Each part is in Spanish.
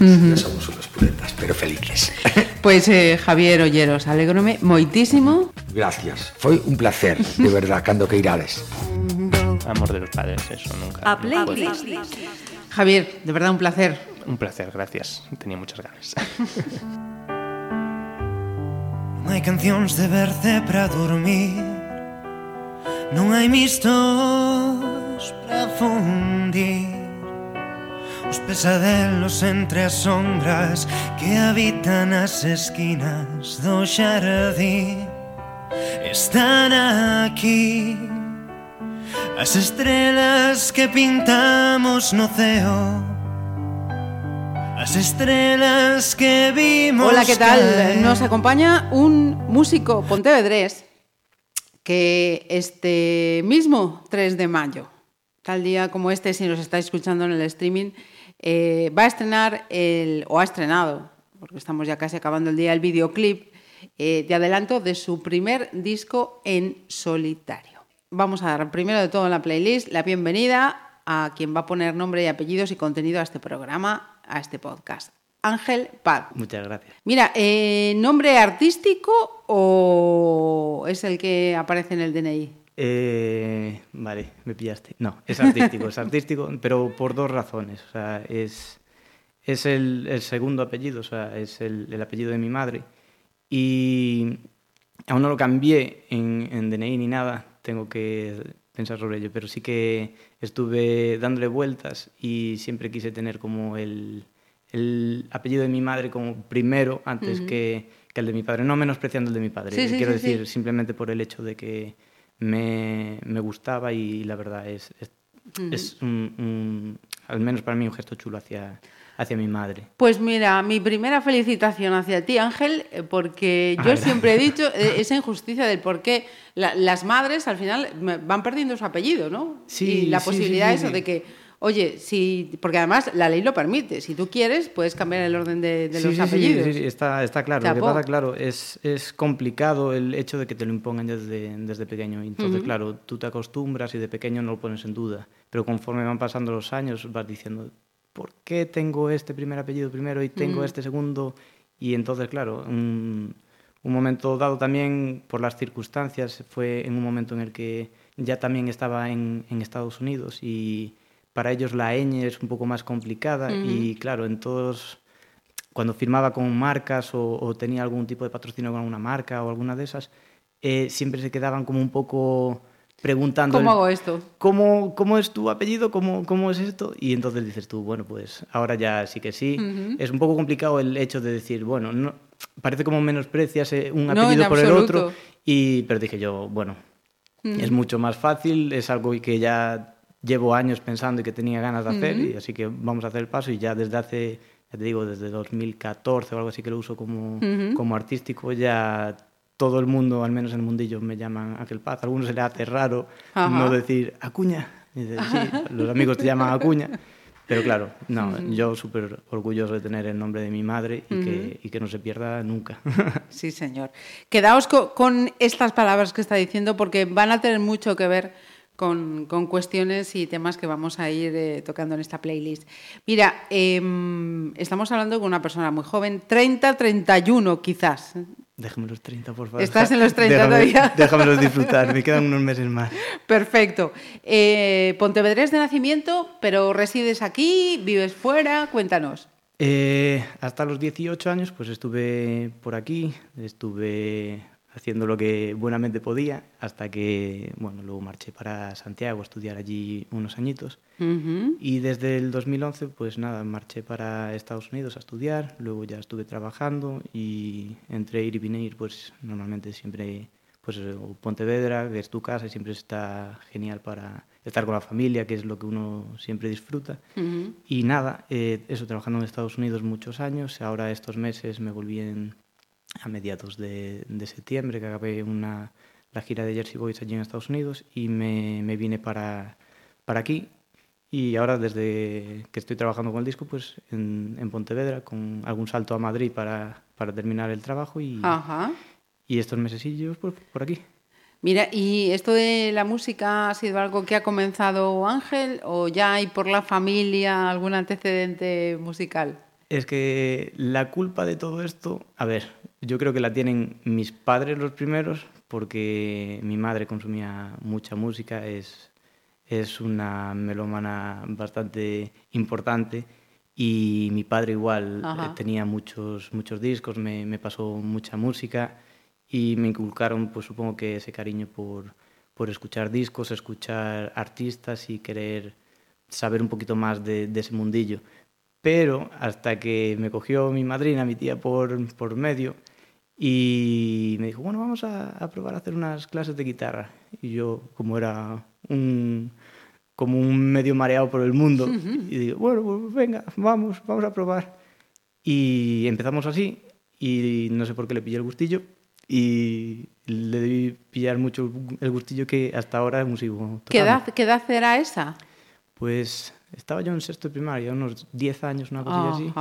Uh -huh. somos unos puretas, pero felices. Pues, eh, Javier Olleros, alegrome moitísimo. Gracias, foi un placer, de verdad, cando que irades. Amor de los padres, eso nunca. A playlist. Javier, de verdad un placer. Un placer, gracias. Tenía muchas ganas. Non hai cancións de verde para dormir Non hai mistos para fundir Os pesadelos entre as sombras Que habitan as esquinas do xardín Están aquí. As estrelas que pintamos no ceo. As estrelas que vimos Hola, que tal? Nos acompaña un músico pontevedrés que este mismo 3 de mayo, tal día como este, si nos estáis escuchando en el streaming, eh, va a estrenar, el, o ha estrenado, porque estamos ya casi acabando el día, el videoclip eh, de adelanto de su primer disco en solitario. Vamos a dar primero de todo en la playlist la bienvenida a quien va a poner nombre y apellidos y contenido a este programa, a este podcast. Ángel Paz. Muchas gracias. Mira, eh, ¿nombre artístico o es el que aparece en el DNI? Eh, vale, me pillaste. No, es artístico, es artístico, pero por dos razones. O sea, es, es el, el segundo apellido, o sea, es el, el, apellido de mi madre. Y aún no lo cambié en, en DNI ni nada, tengo que pensar sobre ello, pero sí que estuve dándole vueltas y siempre quise tener como el, el apellido de mi madre como primero antes uh -huh. que, que, el de mi padre, no menospreciando el de mi padre, sí, sí, quiero sí, decir, simplemente por el hecho de que me, me gustaba y la verdad es, es, uh -huh. es un, un, al menos para mí un gesto chulo hacia, hacia mi madre. Pues mira, mi primera felicitación hacia ti, Ángel, eh, porque yo ah, siempre he dicho eh, esa injusticia del por qué la, las madres al final van perdiendo su apellido, ¿no? Sí, y la sí, posibilidad sí, eso de que, oye, si, porque además la ley lo permite, si tú quieres puedes cambiar el orden de, de los apellidos. Sí, sí, está, está claro. Lo que pasa, claro, es, es complicado el hecho de que te lo impongan desde, desde pequeño. Entonces, uh -huh. claro, tú te acostumbras y de pequeño no lo pones en duda. Pero conforme van pasando los años vas diciendo, ¿por qué tengo este primer apellido primero y tengo mm. este segundo? Y entonces, claro, un, un, momento dado también por las circunstancias, fue en un momento en el que ya también estaba en, en Estados Unidos y para ellos la ñ es un poco más complicada mm. y claro, en todos, cuando firmaba con marcas o, o, tenía algún tipo de patrocinio con alguna marca o alguna de esas, eh, siempre se quedaban como un poco preguntando... ¿Cómo hago esto? ¿Cómo, cómo es tu apellido? ¿Cómo, ¿Cómo es esto? Y entonces dices tú, bueno, pues ahora ya sí que sí. Uh -huh. Es un poco complicado el hecho de decir, bueno, no, parece como menosprecias un apellido no, por el otro. Y, pero dije yo, bueno, uh -huh. es mucho más fácil, es algo que ya llevo años pensando y que tenía ganas de hacer, uh -huh. y así que vamos a hacer el paso y ya desde hace, ya te digo, desde 2014 o algo así que lo uso como, como artístico, ya todo el mundo, al menos en el mundillo, me llaman aquel paz. A algunos se le hace raro Ajá. no decir Acuña. Y dice, sí, los amigos te llaman Acuña. Pero claro, no, uh -huh. yo súper orgulloso de tener el nombre de mi madre y, uh -huh. que, y que, no se pierda nunca. Sí, señor. Quedaos co con estas palabras que está diciendo porque van a tener mucho que ver con, con, cuestiones y temas que vamos a ir eh, tocando en esta playlist. Mira, eh, estamos hablando con una persona muy joven, 30, 31 quizás. Déjame los 30, por favor. ¿Estás en los 30 déjame, todavía? Déjamelos disfrutar, me quedan unos meses más. Perfecto. Eh, Pontevedrés de nacimiento, pero resides aquí, vives fuera, cuéntanos. Eh, hasta los 18 años pues estuve por aquí, estuve haciendo lo que buenamente podía hasta que, bueno, luego marché para Santiago a estudiar allí unos añitos. Uh -huh. Y desde el 2011, pues nada, marché para Estados Unidos a estudiar, luego ya estuve trabajando y entre ir y venir, pues normalmente siempre, pues Pontevedra, que es tu casa, y siempre está genial para estar con la familia, que es lo que uno siempre disfruta. Uh -huh. Y nada, eh, eso, trabajando en Estados Unidos muchos años, ahora estos meses me volví en a mediados de, de, septiembre, que acabé una, la gira de Jersey Boys allí en Estados Unidos y me, me vine para, para aquí. Y ahora, desde que estoy trabajando con el disco, pues en, en Pontevedra, con algún salto a Madrid para, para terminar el trabajo y, Ajá. y estos mesesillos por, por aquí. Mira, ¿y esto de la música ha sido algo que ha comenzado Ángel o ya hay por la familia algún antecedente musical? Es que la culpa de todo esto, a ver, yo creo que la tienen mis padres los primeros, porque mi madre consumía mucha música, es, es una melómana bastante importante y mi padre igual eh, tenía muchos, muchos discos, me, me, pasó mucha música y me inculcaron, pues supongo que ese cariño por, por escuchar discos, escuchar artistas y querer saber un poquito más de, de ese mundillo. Pero hasta que me cogió mi madrina, mi tía, por, por medio y me dijo, bueno, vamos a, a, probar a hacer unas clases de guitarra. Y yo, como era un, como un medio mareado por el mundo, y digo, bueno, pues venga, vamos, vamos a probar. Y empezamos así, y no sé por qué le pillé el gustillo, y le debí pillar mucho el gustillo que hasta ahora hemos ido ¿Qué edad, ¿Qué edad era esa? Pues estaba yo en sexto de primaria, unos 10 años, una cosilla así.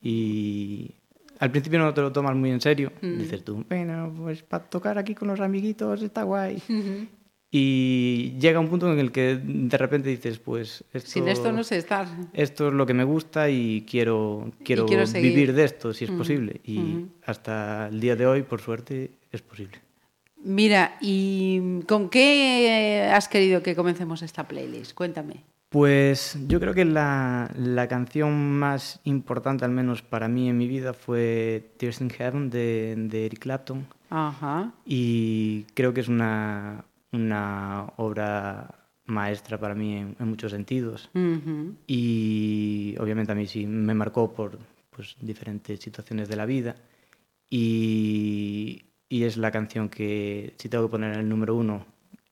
Y al principio no te lo tomas muy en serio. Dices tú, bueno, pues para tocar aquí con los amiguitos está guay. Y llega un punto en el que de repente dices, pues... Esto, Sin esto no sé estar. Esto es lo que me gusta y quiero, quiero, vivir de esto, si es posible. Y hasta el día de hoy, por suerte, es posible. Mira, ¿y con qué has querido que comencemos esta playlist? Cuéntame. Pues yo creo que la, la, canción más importante, al menos para mí en mi vida, fue Tears in Heaven de, de Eric Clapton. Ajá. Y creo que es una, una obra maestra para mí en, en muchos sentidos. Uh -huh. Y obviamente a mí sí me marcó por pues, diferentes situaciones de la vida. Y, y es la canción que, si tengo que poner en el número uno,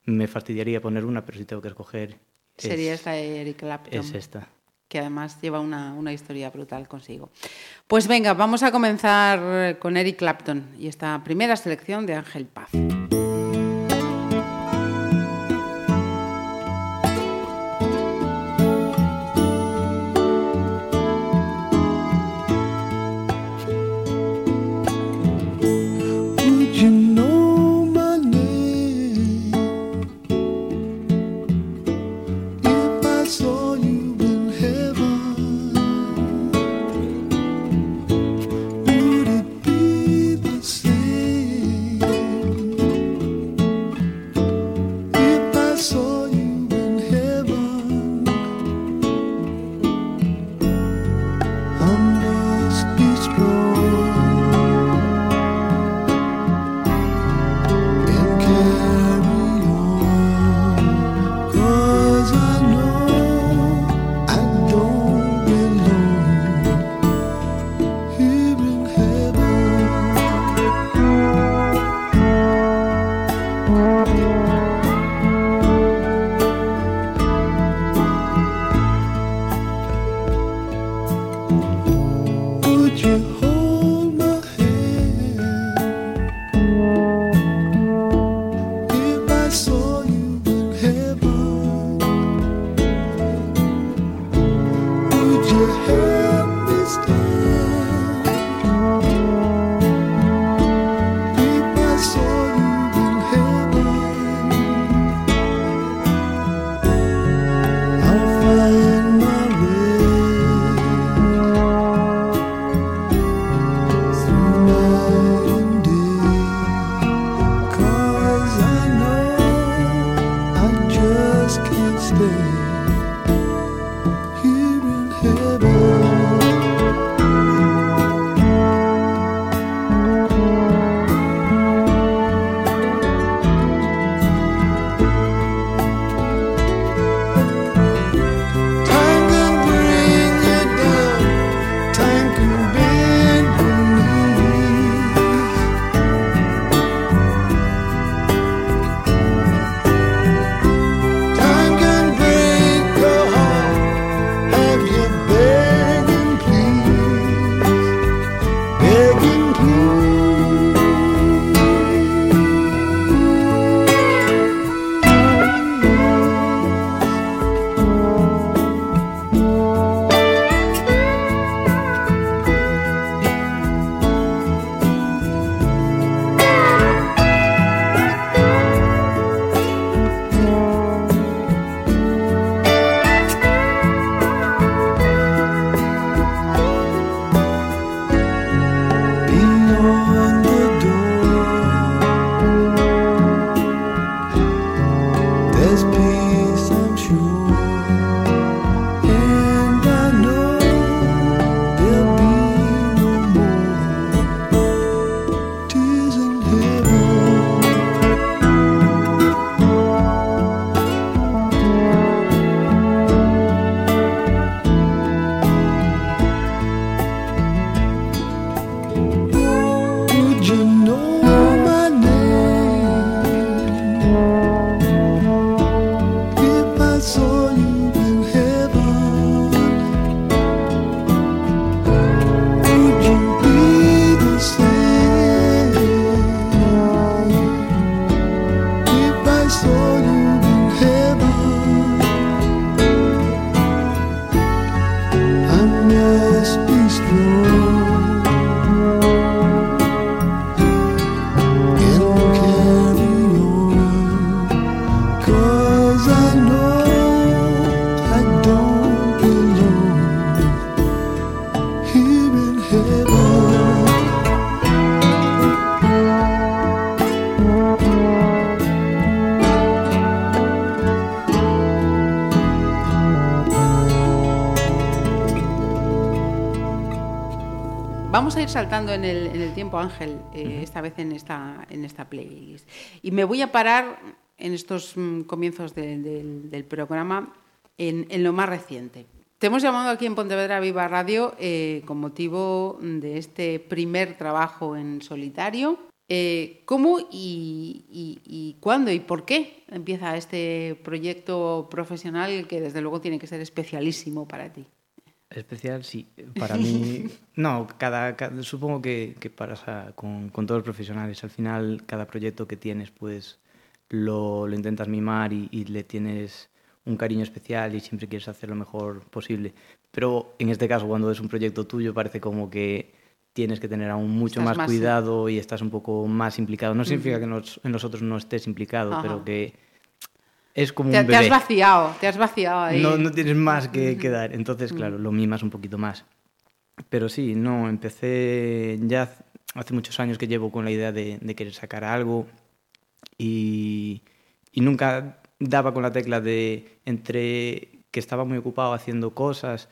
me fastidiaría poner una, pero si tengo que escoger Sería esta de Eric Clapton. Es esta. Que además lleva una, una, historia brutal consigo. Pues venga, vamos a comenzar con Eric Clapton y esta primera selección de Ángel Paz. Saltando en el, en el tiempo, Ángel, eh, esta vez en esta, en esta playlist. Y me voy a parar en estos mm, comienzos de, de, del programa en, en, lo más reciente. Te hemos llamado aquí en Pontevedra Viva Radio eh, con motivo de este primer trabajo en solitario. Eh, ¿Cómo y, y, y, cuándo y por qué empieza este proyecto profesional que desde luego tiene que ser especialísimo para ti? Especial, sí. Para mí, no, cada, cada supongo que, que pasa con, con, todos los profesionales. Al final, cada proyecto que tienes, pues lo, lo intentas mimar y, y, le tienes un cariño especial y siempre quieres hacer lo mejor posible. Pero en este caso, cuando es un proyecto tuyo, parece como que tienes que tener aún mucho más, más, cuidado y estás un poco más implicado. No significa uh -huh. que en nosotros no estés implicado, Ajá. pero que es como te, un bebé. Te has vaciado, te has vaciado ahí. No, no tienes más que, que dar. Entonces, claro, lo mimas un poquito más. Pero sí, no, empecé ya hace muchos años que llevo con la idea de, de querer sacar algo y, y, nunca daba con la tecla de entre que estaba muy ocupado haciendo cosas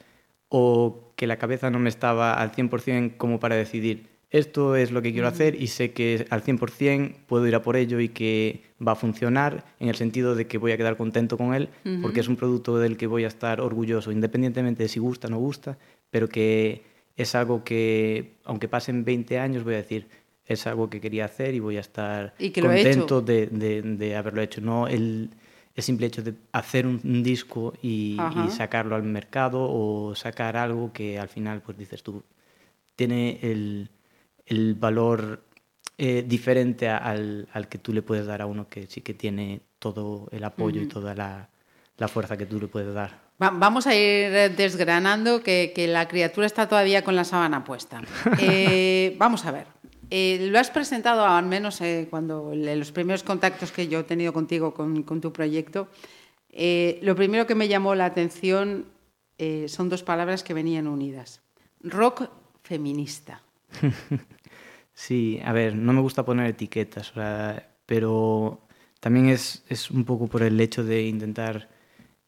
o que la cabeza no me estaba al 100% como para decidir esto es lo que quiero hacer y sé que al 100% puedo ir a por ello y que va a funcionar en el sentido de que voy a quedar contento con él uh -huh. porque es un producto del que voy a estar orgulloso, independientemente de si gusta o no gusta, pero que es algo que, aunque pasen 20 años, voy a decir, es algo que quería hacer y voy a estar contento de, de, de, haberlo hecho. No el, el, simple hecho de hacer un, un disco y, y sacarlo al mercado o sacar algo que al final, pues dices tú, tiene el el valor eh, diferente al, al, que tú le puedes dar a uno que sí que tiene todo el apoyo uh -huh. y toda la, la, fuerza que tú le puedes dar. Va, vamos a ir desgranando que, que, la criatura está todavía con la sábana puesta. Eh, vamos a ver. Eh, lo has presentado, al menos eh, cuando los primeros contactos que yo he tenido contigo con, con tu proyecto. Eh, lo primero que me llamó la atención eh, son dos palabras que venían unidas. Rock feminista. Sí, a ver, no me gusta poner etiquetas, o pero también es, es, un poco por el hecho de intentar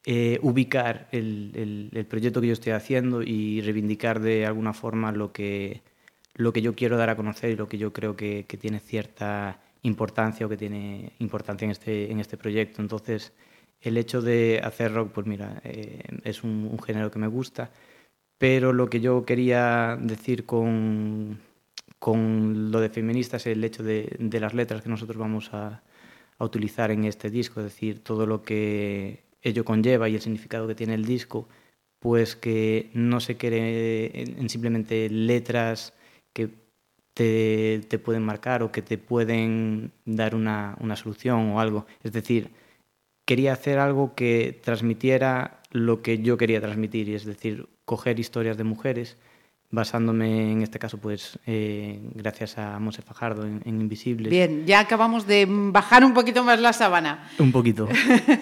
eh, ubicar el, el, proyecto que yo estoy haciendo y reivindicar de alguna forma lo que, lo que yo quiero dar a conocer y lo que yo creo que, que tiene cierta importancia o que tiene importancia en este, en este proyecto. Entonces, el hecho de hacer rock, pues mira, eh, es un género que me gusta, pero lo que yo quería decir con con lo de feminista es el hecho de, de las letras que nosotros vamos a, a, utilizar en este disco, es decir, todo lo que ello conlleva y el significado que tiene el disco, pues que no se quede en, en simplemente letras que te, te, pueden marcar o que te pueden dar una, una solución o algo. Es decir, quería hacer algo que transmitiera lo que yo quería transmitir, y es decir, coger historias de mujeres, basándome en este caso, pues eh, gracias a Monse Fajardo en, en, Invisibles. Bien, ya acabamos de bajar un poquito más la sábana. Un poquito.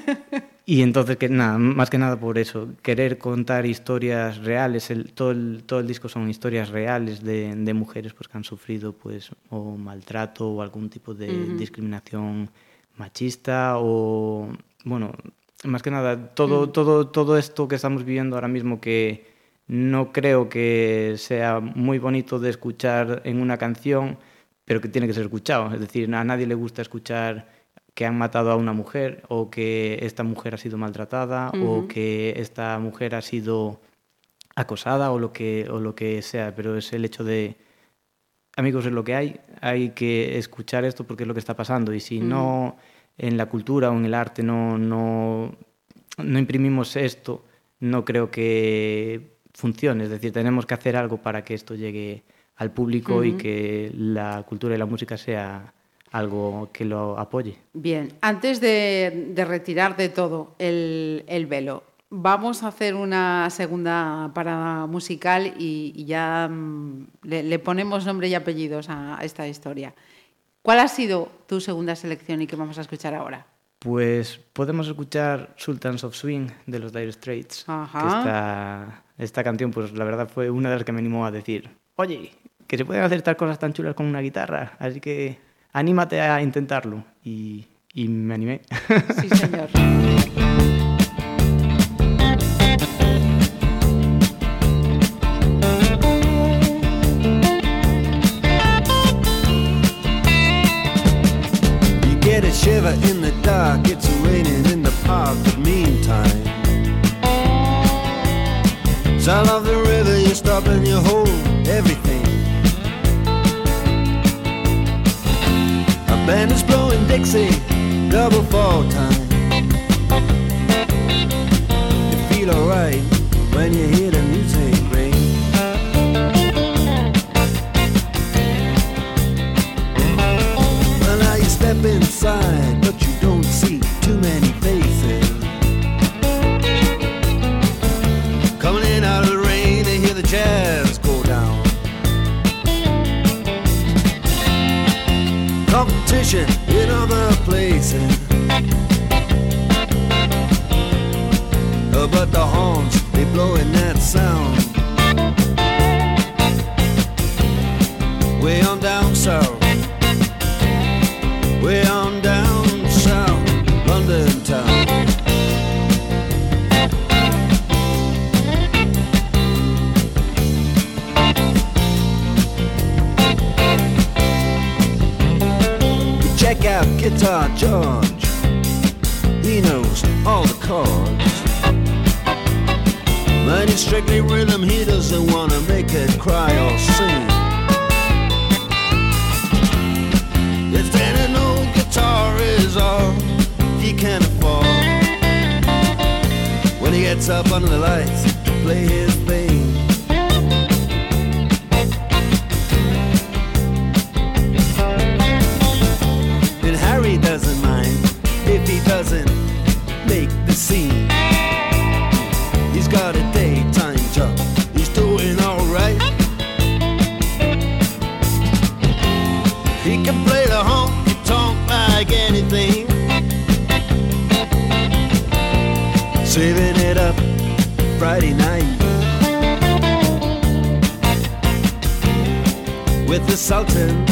y entonces, que nada, más que nada por eso, querer contar historias reales, el, todo, el, todo el disco son historias reales de, de mujeres pues, que han sufrido pues, o maltrato o algún tipo de uh -huh. discriminación machista o, bueno, más que nada, todo, uh -huh. todo, todo esto que estamos viviendo ahora mismo que no creo que sea muy bonito de escuchar en una canción, pero que tiene que ser escuchado. Es decir, a nadie le gusta escuchar que han matado a una mujer o que esta mujer ha sido maltratada uh -huh. o que esta mujer ha sido acosada o lo que o lo que sea, pero es el hecho de amigos es lo que hay, hay que escuchar esto porque es lo que está pasando y si uh -huh. no en la cultura o en el arte no no no imprimimos esto, no creo que funcione. Es decir, tenemos que hacer algo para que esto llegue al público uh -huh. y que la cultura y la música sea algo que lo apoye. Bien, antes de, de retirar de todo el, el, velo, vamos a hacer una segunda parada musical y, y ya mm, le, le, ponemos nombre y apellidos a, a esta historia. ¿Cuál ha sido tu segunda selección y qué vamos a escuchar ahora? Pues podemos escuchar Sultans of Swing de los Dire Straits, Ajá. que está esta canción, pues la verdad fue una de las que me animó a decir, oye, que se pueden hacer tal cosas tan chulas con una guitarra, así que anímate a intentarlo. Y, y me animé. Sí, señor. Sound of the river, you stop and you hold everything. A band is blowing Dixie, double fall time. You feel alright when you hear the music ring. Well, now you step inside, but you don't see too many faces. Competition in other places. But the horns, they blowing that sound. Way on down south. Way on Guitar George. He knows all the chords. But it's strictly rhythm, he doesn't wanna make it cry or sing. If then an old guitar is all he can afford. When he gets up under the lights to play his thing. Sultan.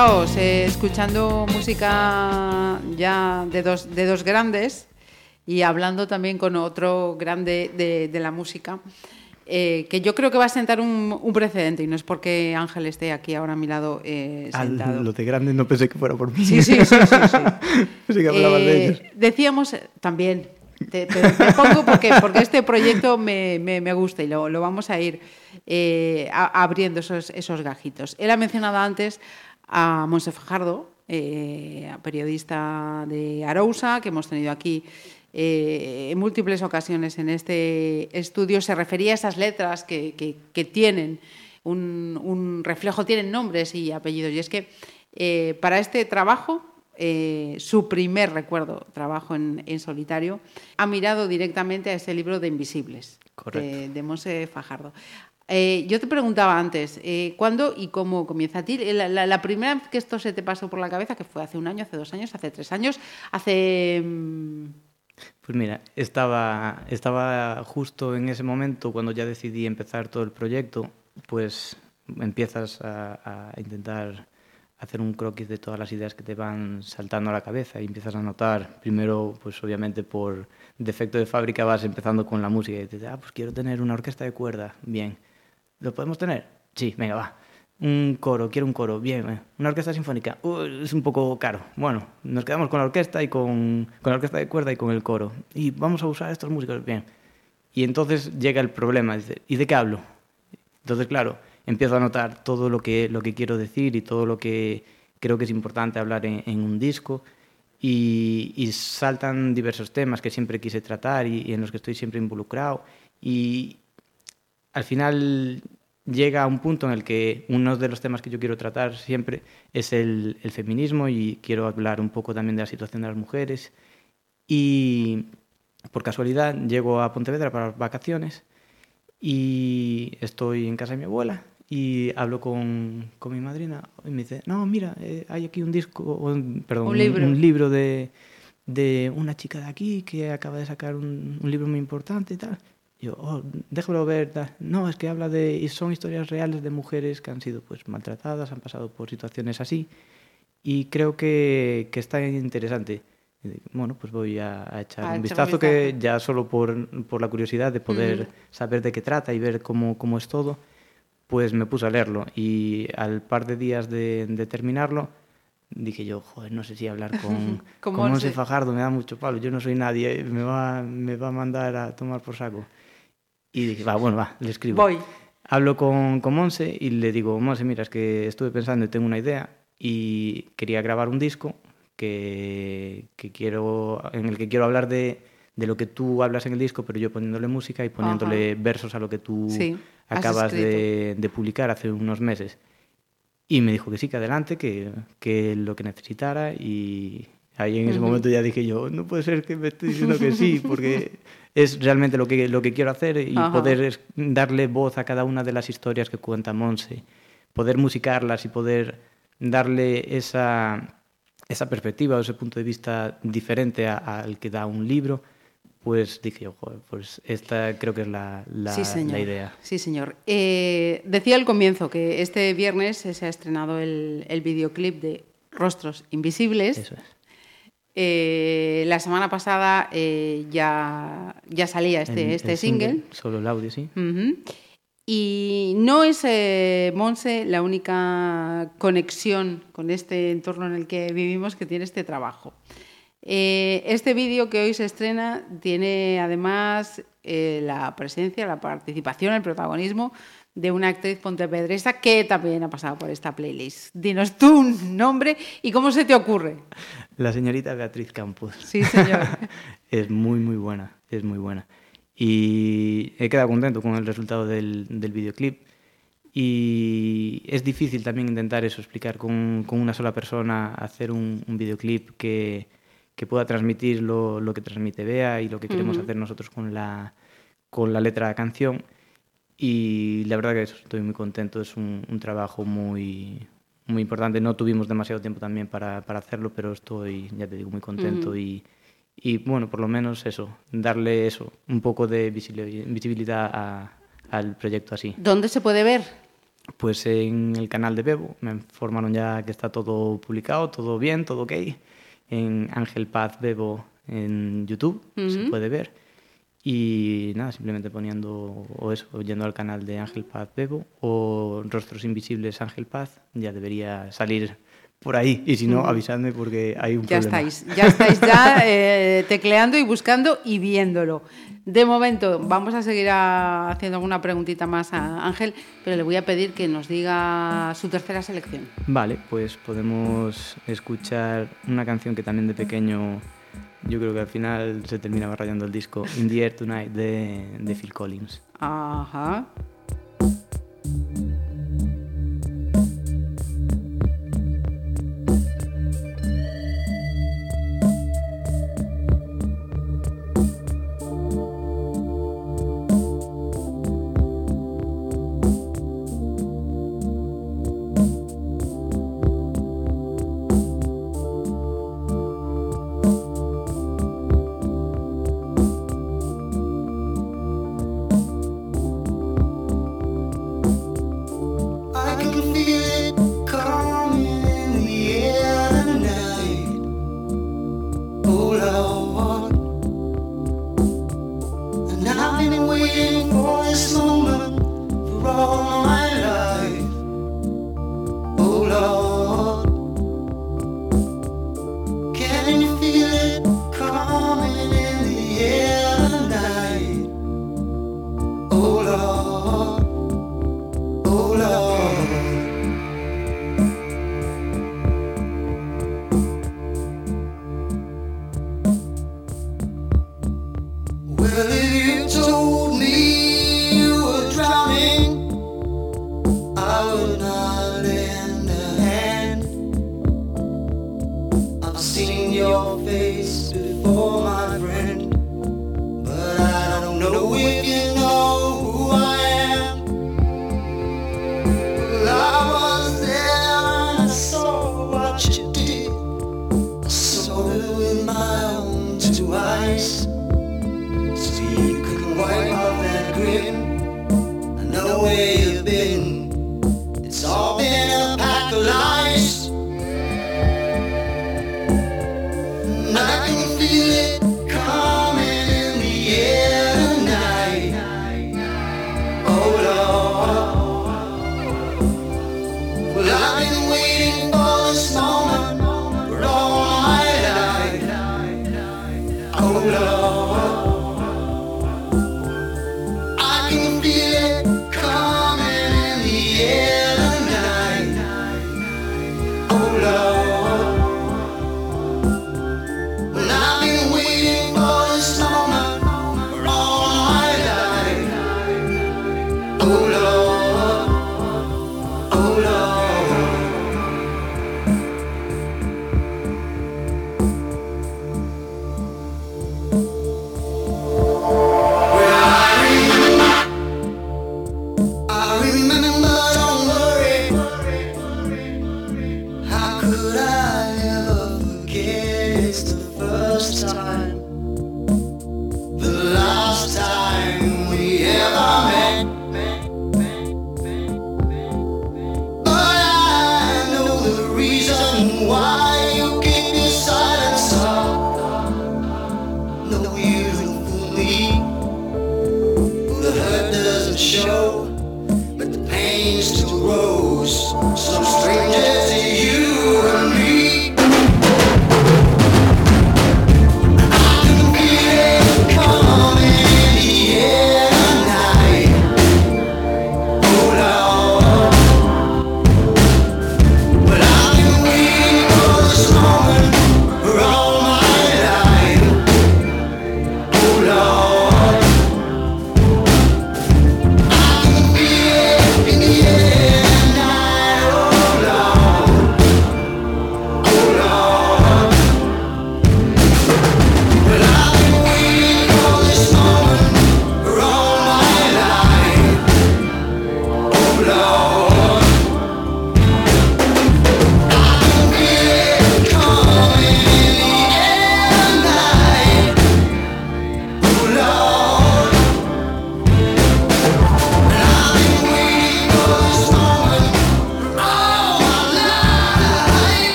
Fijaos, eh, escuchando música ya de dos, de dos grandes y hablando también con otro grande de, de la música, eh, que yo creo que va a sentar un, un, precedente y no es porque Ángel esté aquí ahora a mi lado eh, sentado. lo de grande no pensé que fuera por mí. Sí, sí, sí. sí, sí. pensé que hablabas de ellos. Decíamos también, te, te, te, pongo porque, porque este proyecto me, me, me gusta y lo, lo, vamos a ir eh, a, abriendo esos, esos gajitos. Él ha mencionado antes a Monse Fajardo, eh, periodista de Arousa, que hemos tenido aquí eh, en múltiples ocasiones en este estudio, se refería a esas letras que, que, que tienen un, un, reflejo, tienen nombres y apellidos. Y es que eh, para este trabajo, eh, su primer recuerdo, trabajo en, en, solitario, ha mirado directamente a ese libro de Invisibles, de, de Monse Fajardo. Eh, yo te preguntaba antes, eh, ¿cuándo y cómo comienza a ti? La, la, la, primera vez que esto se te pasó por la cabeza, que fue hace un año, hace dos años, hace tres años, hace... Pues mira, estaba, estaba justo en ese momento cuando ya decidí empezar todo el proyecto, pues empiezas a, a intentar hacer un croquis de todas las ideas que te van saltando a la cabeza y empiezas a notar, primero, pues obviamente por defecto de fábrica vas empezando con la música y dices, ah, pues quiero tener una orquesta de cuerda, bien ¿Lo podemos tener? Sí, venga, va. Un coro, quiero un coro, bien. Eh. Una orquesta sinfónica, uh, es un poco caro. Bueno, nos quedamos con la orquesta y con, con la orquesta de cuerda y con el coro. Y vamos a usar estos músicos, bien. Y entonces llega el problema, dice, ¿y de qué hablo? Entonces, claro, empiezo a notar todo lo que, lo que quiero decir y todo lo que creo que es importante hablar en, en un disco. Y, y, saltan diversos temas que siempre quise tratar y, y en los que estoy siempre involucrado. Y, al final llega a un punto en el que uno de los temas que yo quiero tratar siempre es el, el, feminismo y quiero hablar un poco también de la situación de las mujeres. Y por casualidad llego a Pontevedra para las vacaciones y estoy en casa de mi abuela y hablo con, con mi madrina y me dice, no, mira, eh, hay aquí un disco, un, perdón, un libro, un, un libro de, de, una chica de aquí que acaba de sacar un, un libro muy importante y tal. Yo, oh, déjalo ver. No, es que habla de. Y son historias reales de mujeres que han sido pues maltratadas, han pasado por situaciones así. Y creo que, que está interesante. Bueno, pues voy a, a echar a un vistazo, vistazo, que ya solo por, por la curiosidad de poder mm. saber de qué trata y ver cómo, cómo es todo, pues me puse a leerlo. Y al par de días de, de terminarlo, dije yo, joder, no sé si hablar con, con Monse Fajardo me da mucho palo. Yo no soy nadie, me va, me va a mandar a tomar por saco. Y dije, va, bueno, va, le escribo. Voy. Hablo con, con Monse y le digo, Monse, mira, es que estuve pensando y tengo una idea y quería grabar un disco que, que quiero, en el que quiero hablar de, de lo que tú hablas en el disco, pero yo poniéndole música y poniéndole Ajá. versos a lo que tú sí, acabas de, de, publicar hace unos meses. Y me dijo que sí, que adelante, que, que lo que necesitara y ahí en ese uh -huh. momento ya dije yo, no puede ser que me esté diciendo que sí, porque es realmente lo que, lo que quiero hacer y Ajá. poder darle voz a cada una de las historias que cuenta Monse, poder musicarlas y poder darle esa, esa perspectiva o ese punto de vista diferente al que da un libro, pues dije yo, joder, pues esta creo que es la, la, sí, la idea. Sí, señor. Eh, decía al comienzo que este viernes se ha estrenado el, el videoclip de Rostros Invisibles. Eso es eh, la semana pasada eh, ya, ya salía este, el, este el single. single. Solo el audio, sí. Uh -huh. Y no es, eh, Monse, la única conexión con este entorno en el que vivimos que tiene este trabajo. Este vídeo que hoy se estrena tiene además la presencia, la participación, el protagonismo de una actriz pontevedresa que también ha pasado por esta playlist. Dinos tú un nombre y cómo se te ocurre. La señorita Beatriz Campos. Sí, señor. es muy, muy buena, es muy buena. Y he quedado contento con el resultado del, del videoclip. Y es difícil también intentar eso, explicar con, con una sola persona, hacer un, un videoclip que, que pueda transmitir lo, lo, que transmite Bea y lo que queremos uh -huh. hacer nosotros con la, con la letra de la canción y la verdad que eso, estoy muy contento, es un, un, trabajo muy, muy importante. No tuvimos demasiado tiempo también para, para hacerlo, pero estoy, ya te digo, muy contento uh -huh. y, y bueno, por lo menos eso, darle eso, un poco de visibilidad a, al proyecto así. ¿Dónde se puede ver? pues en el canal de Bebo me informaron ya que está todo publicado, todo bien, todo ok. En Ángel Paz Bebo en YouTube se puede ver. Y nada, simplemente poniendo o eso, yendo al canal de Ángel Paz Bebo o Rostros Invisibles Ángel Paz, ya debería salir por ahí. Y si no, avisadme porque hay un ya problema. Estáis, ya estáis ya eh, tecleando y buscando y viéndolo. De momento, vamos a seguir haciendo alguna preguntita más a Ángel, pero le voy a pedir que nos diga su tercera selección. Vale, pues podemos escuchar una canción que también de pequeño yo creo que al final se terminaba rayando el disco In the Air Tonight de, de Phil Collins. Ajá.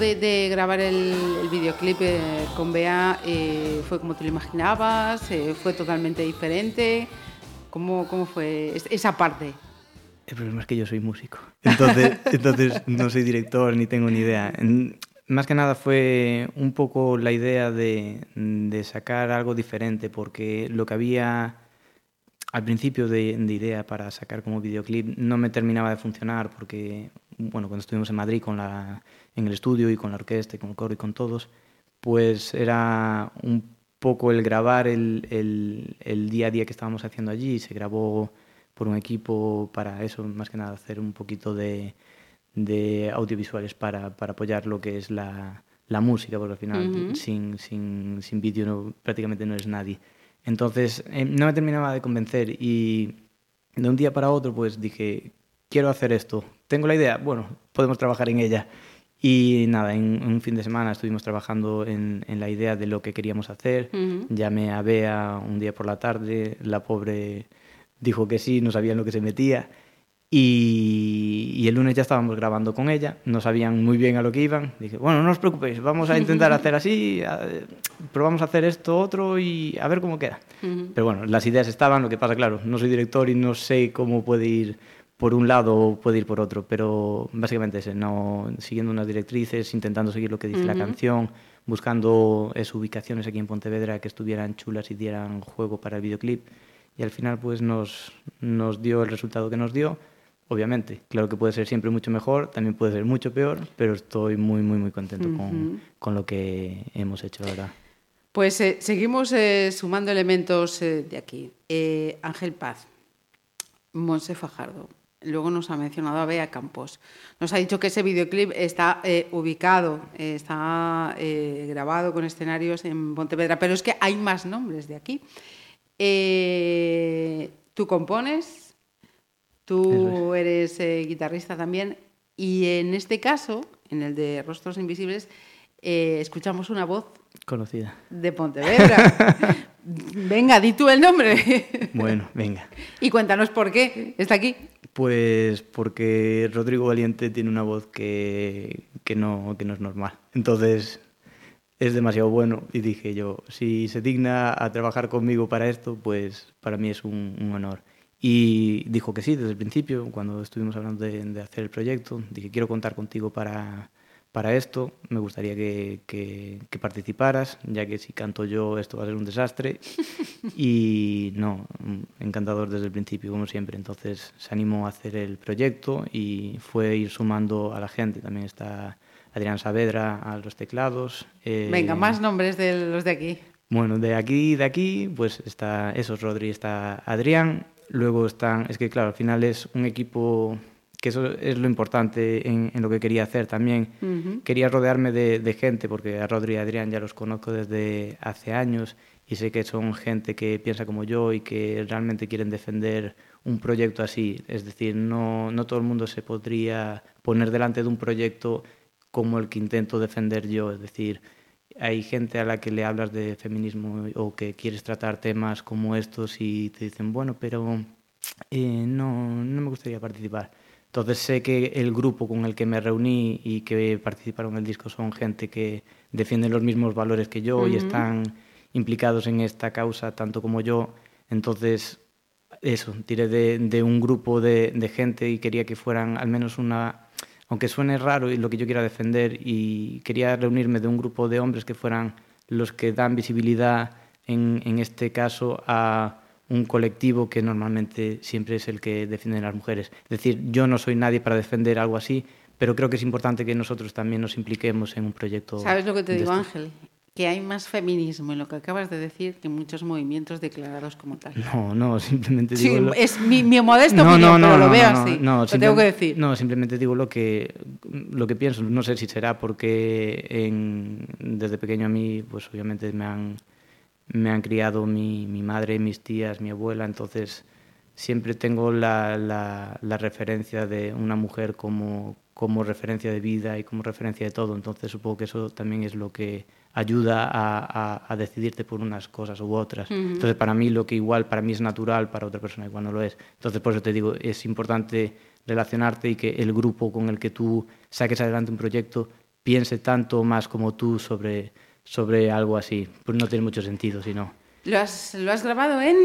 Esto de, grabar el, videoclip eh, con Bea eh, fue como te lo imaginabas, eh, fue totalmente diferente. ¿Cómo, ¿Cómo fue esa parte? El problema es que yo soy músico, entonces, entonces no soy director ni tengo ni idea. Más que nada fue un poco la idea de, de sacar algo diferente, porque lo que había al principio de, de, idea para sacar como videoclip no me terminaba de funcionar, porque bueno, cuando estuvimos en Madrid con la en el estudio y con la orquesta y con el coro y con todos, pues era un poco el grabar el, el, el, día a día que estábamos haciendo allí. Se grabó por un equipo para eso, más que nada hacer un poquito de, de audiovisuales para, para, apoyar lo que es la, la música, porque al final uh -huh. sin, sin, sin vídeo no, prácticamente no eres nadie. Entonces eh, no me terminaba de convencer y de un día para otro pues dije, quiero hacer esto, tengo la idea, bueno, podemos trabajar en ella. Y nada, en, un fin de semana estuvimos trabajando en, en, la idea de lo que queríamos hacer. Uh -huh. Llamé a Bea un día por la tarde, la pobre dijo que sí, no sabía en lo que se metía. Y, y, el lunes ya estábamos grabando con ella, no sabían muy bien a lo que iban. Dije, bueno, no os preocupéis, vamos a intentar hacer así, a, probamos a hacer esto, otro y a ver cómo queda. Uh -huh. Pero bueno, las ideas estaban, lo que pasa, claro, no soy director y no sé cómo puede ir por un lado puede ir por otro, pero básicamente ese, no, siguiendo unas directrices, intentando seguir lo que dice uh -huh. la canción, buscando eso, ubicaciones aquí en Pontevedra que estuvieran chulas y dieran juego para el videoclip. Y al final pues nos, nos dio el resultado que nos dio. Obviamente, claro que puede ser siempre mucho mejor, también puede ser mucho peor, pero estoy muy, muy, muy contento uh -huh. con, con, lo que hemos hecho, la verdad. Pues eh, seguimos eh, sumando elementos eh, de aquí. Eh, Ángel Paz, Monse Fajardo, Luego nos ha mencionado a Bea Campos. Nos ha dicho que ese videoclip está eh, ubicado, eh, está eh, grabado con escenarios en Pontevedra, pero es que hay más nombres de aquí. Tú compones, tú es. eres guitarrista también, y en este caso, en el de Rostros Invisibles, escuchamos una voz conocida de Pontevedra. venga, di tú el nombre. bueno, venga. Y cuéntanos por qué está aquí. Pues porque Rodrigo Valiente tiene una voz que, que, no, que no es normal. Entonces es demasiado bueno y dije yo, si se digna a trabajar conmigo para esto, pues para mí es un, honor. Y dijo que sí desde el principio, cuando estuvimos hablando de, de hacer el proyecto. Dije, quiero contar contigo para, para esto, me gustaría que, que, que, participaras, ya que si canto yo esto va a ser un desastre. y no, encantador desde el principio, como siempre. Entonces se animó a hacer el proyecto y fue ir sumando a la gente. También está Adrián Saavedra a los teclados. Eh, Venga, más nombres de los de aquí. Bueno, de aquí, de aquí, pues está eso, Rodri, está Adrián. Luego están, es que claro, al final es un equipo que eso es lo importante en, en lo que quería hacer también. Uh -huh. Quería rodearme de, de, gente, porque a Rodri y a Adrián ya los conozco desde hace años y sé que son gente que piensa como yo y que realmente quieren defender un proyecto así. Es decir, no, no todo el mundo se podría poner delante de un proyecto como el que intento defender yo. Es decir, hay gente a la que le hablas de feminismo o que quieres tratar temas como estos y te dicen, bueno, pero eh, no, no me gustaría participar entonces sé que el grupo con el que me reuní y que participaron en el disco son gente que defienden los mismos valores que yo uh -huh. y están implicados en esta causa tanto como yo. Entonces, eso, tiré de, de un grupo de, de, gente y quería que fueran al menos una, aunque suene raro y lo que yo quiera defender, y quería reunirme de un grupo de hombres que fueran los que dan visibilidad, en, en este caso, a un colectivo que normalmente siempre es el que defienden las mujeres. Es decir, yo no soy nadie para defender algo así, pero creo que es importante que nosotros también nos impliquemos en un proyecto. ¿Sabes lo que te digo. Ángel? Que hay más feminismo en lo que acabas de decir que muchos movimientos declarados como tal. No, no, simplemente digo. Sí, lo... es mi, mi modesto no, opinión, no, no, pero lo veo así. No, lo tengo que decir. No, simplemente digo lo que, lo que pienso. No sé si será porque en, desde pequeño a mí, pues obviamente me han me han criado mi, mi madre, mis tías, mi abuela, entonces siempre tengo la, la, la, referencia de una mujer como, como referencia de vida y como referencia de todo, entonces supongo que eso también es lo que ayuda a, a, a decidirte por unas cosas u otras. Uh -huh. Entonces para mí lo que igual para mí es natural, para otra persona igual no lo es. Entonces por eso te digo, es importante relacionarte y que el grupo con el que tú saques adelante un proyecto piense tanto más como tú sobre, sobre algo así. Pues no tiene mucho sentido, si no. ¿Lo has, ¿Lo has grabado en...?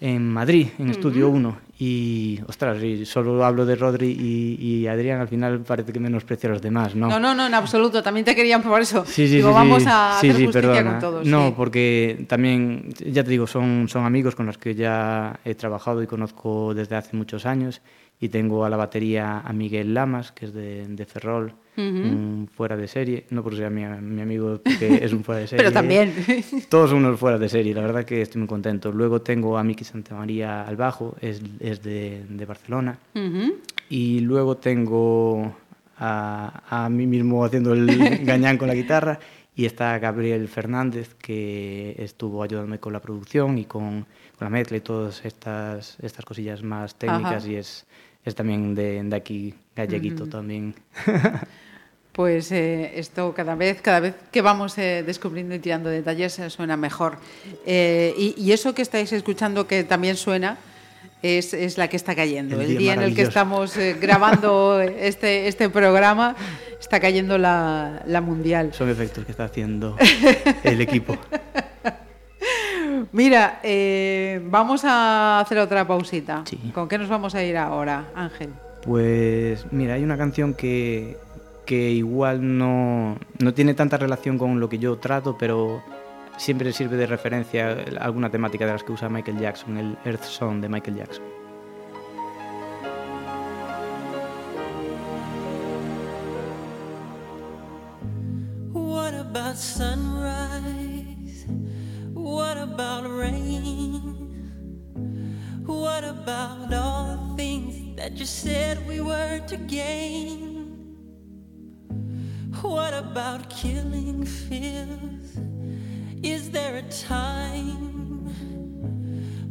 En Madrid, en Estudio 1. Y, ostras, y solo hablo de Rodri y, y, Adrián, al final parece que menosprecio a los demás, ¿no? No, no, no, en absoluto. También te querían por eso. Sí, sí, digo, sí, vamos a hacer justicia perdona. con todos. No, porque también, ya te digo, son, son amigos con los que ya he trabajado y conozco desde hace muchos años. Y tengo a la batería a Miguel Lamas, que es de, de Ferrol, Ujú. un fuera de serie. No porque sea mi, mi amigo, porque es un fuera de serie. Pero también. Todos son unos fuera de serie, la verdad que estoy muy contento. Luego tengo a Miki Santamaría al bajo, es, es de, de Barcelona. Ujú. Y luego tengo a, a mí mismo haciendo el gañán con la guitarra. Y está Gabriel Fernández, que estuvo ayudándome con la producción y con, con la mezcla y todas estas, estas cosillas más técnicas. Ajá. Y es, es también de, de aquí, galleguito también. Pues eh, esto cada vez, cada vez que vamos eh, descubriendo y tirando detalles eh, suena mejor. Eh, y, y eso que estáis escuchando que también suena es, es la que está cayendo. El El, día día en el que estamos eh, grabando este, este programa está cayendo la, la mundial. Son efectos que está haciendo el equipo. Mira, eh, vamos a hacer otra pausita. Sí. ¿Con qué nos vamos a ir ahora, Ángel? Pues mira, hay una canción que, que igual no, no tiene tanta relación con lo que yo trato, pero siempre sirve de referencia a alguna temática de las que usa Michael Jackson, el Earth Song de Michael Jackson. What about sunrise? What about rain? What about all the things that you said we were to gain? What about killing fears? Is there a time?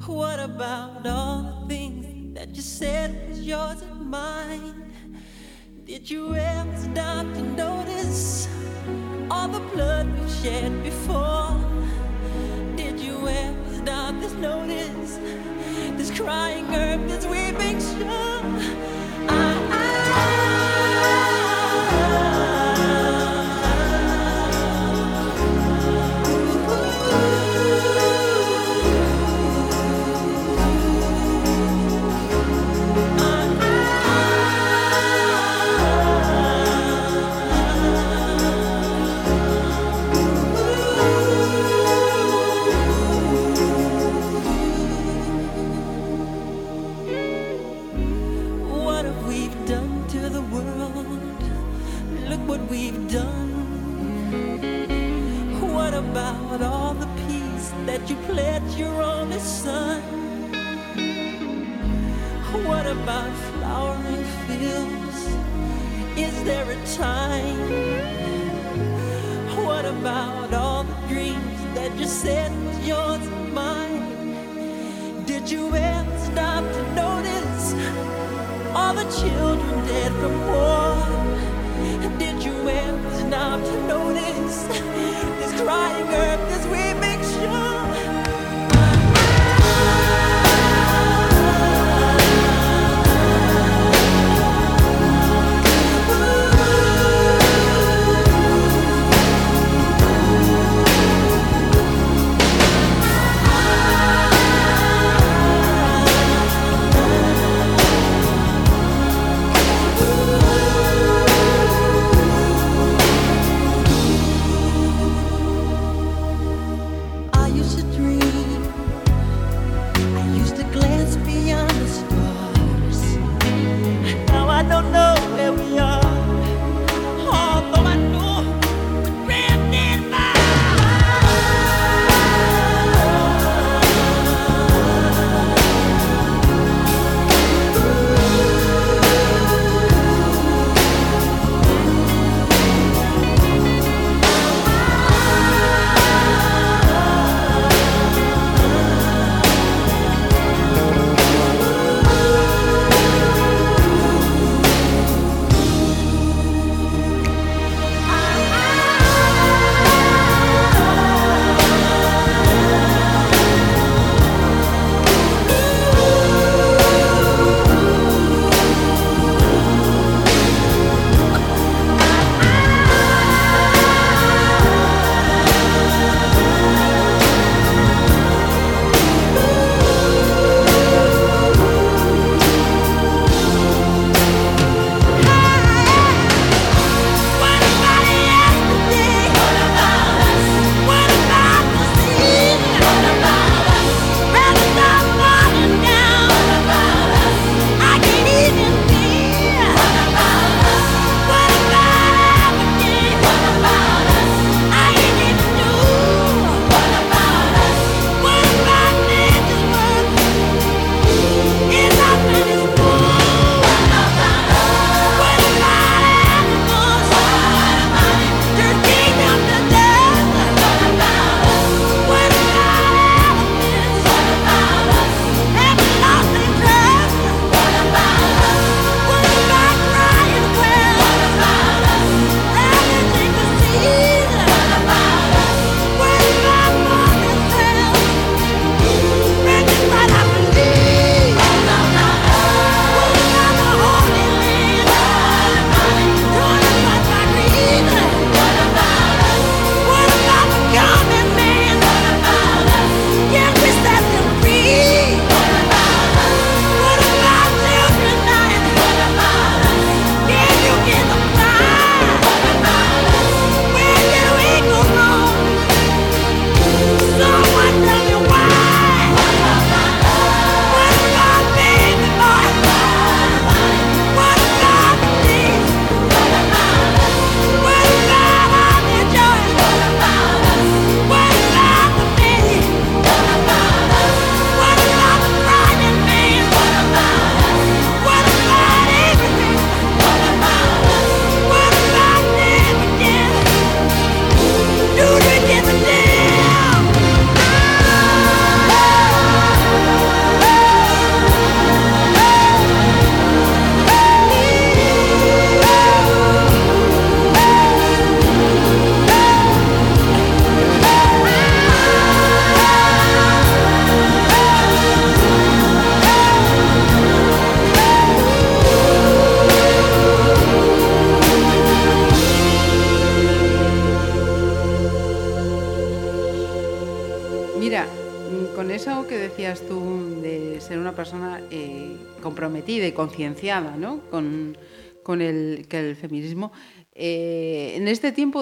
What about all the things that you said was yours and mine? Did you ever stop to notice all the blood we've shed before? nowhere. Notice. Crying earth, this weeping shore. I your only son? What about flowering fields? Is there a time? What about all the dreams that you said was yours and mine? Did you ever stop to notice all the children dead from war? Did you ever stop to notice this crying earth, this weeping shore?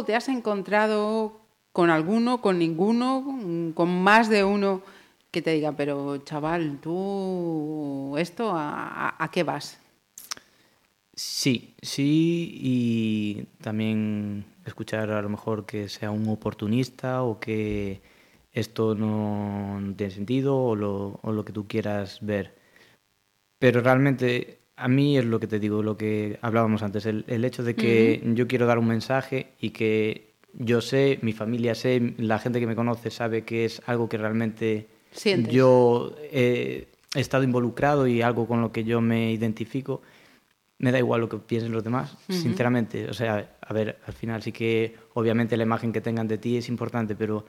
Te has encontrado con alguno, con ninguno, con más de uno que te diga, pero chaval, tú, ¿esto a, qué vas? Sí, sí, y también escuchar a lo mejor que sea un oportunista o que esto no, tiene sentido o lo, que tú quieras ver. Pero realmente a mí es lo que te digo, lo que hablábamos antes, el, el hecho de que yo quiero dar un mensaje y que yo sé, mi familia sé, la gente que me conoce sabe que es algo que realmente yo he estado involucrado y algo con lo que yo me identifico. Me da igual lo que piensen los demás, sinceramente. O sea, a ver, al final sí que obviamente la imagen que tengan de ti es importante, pero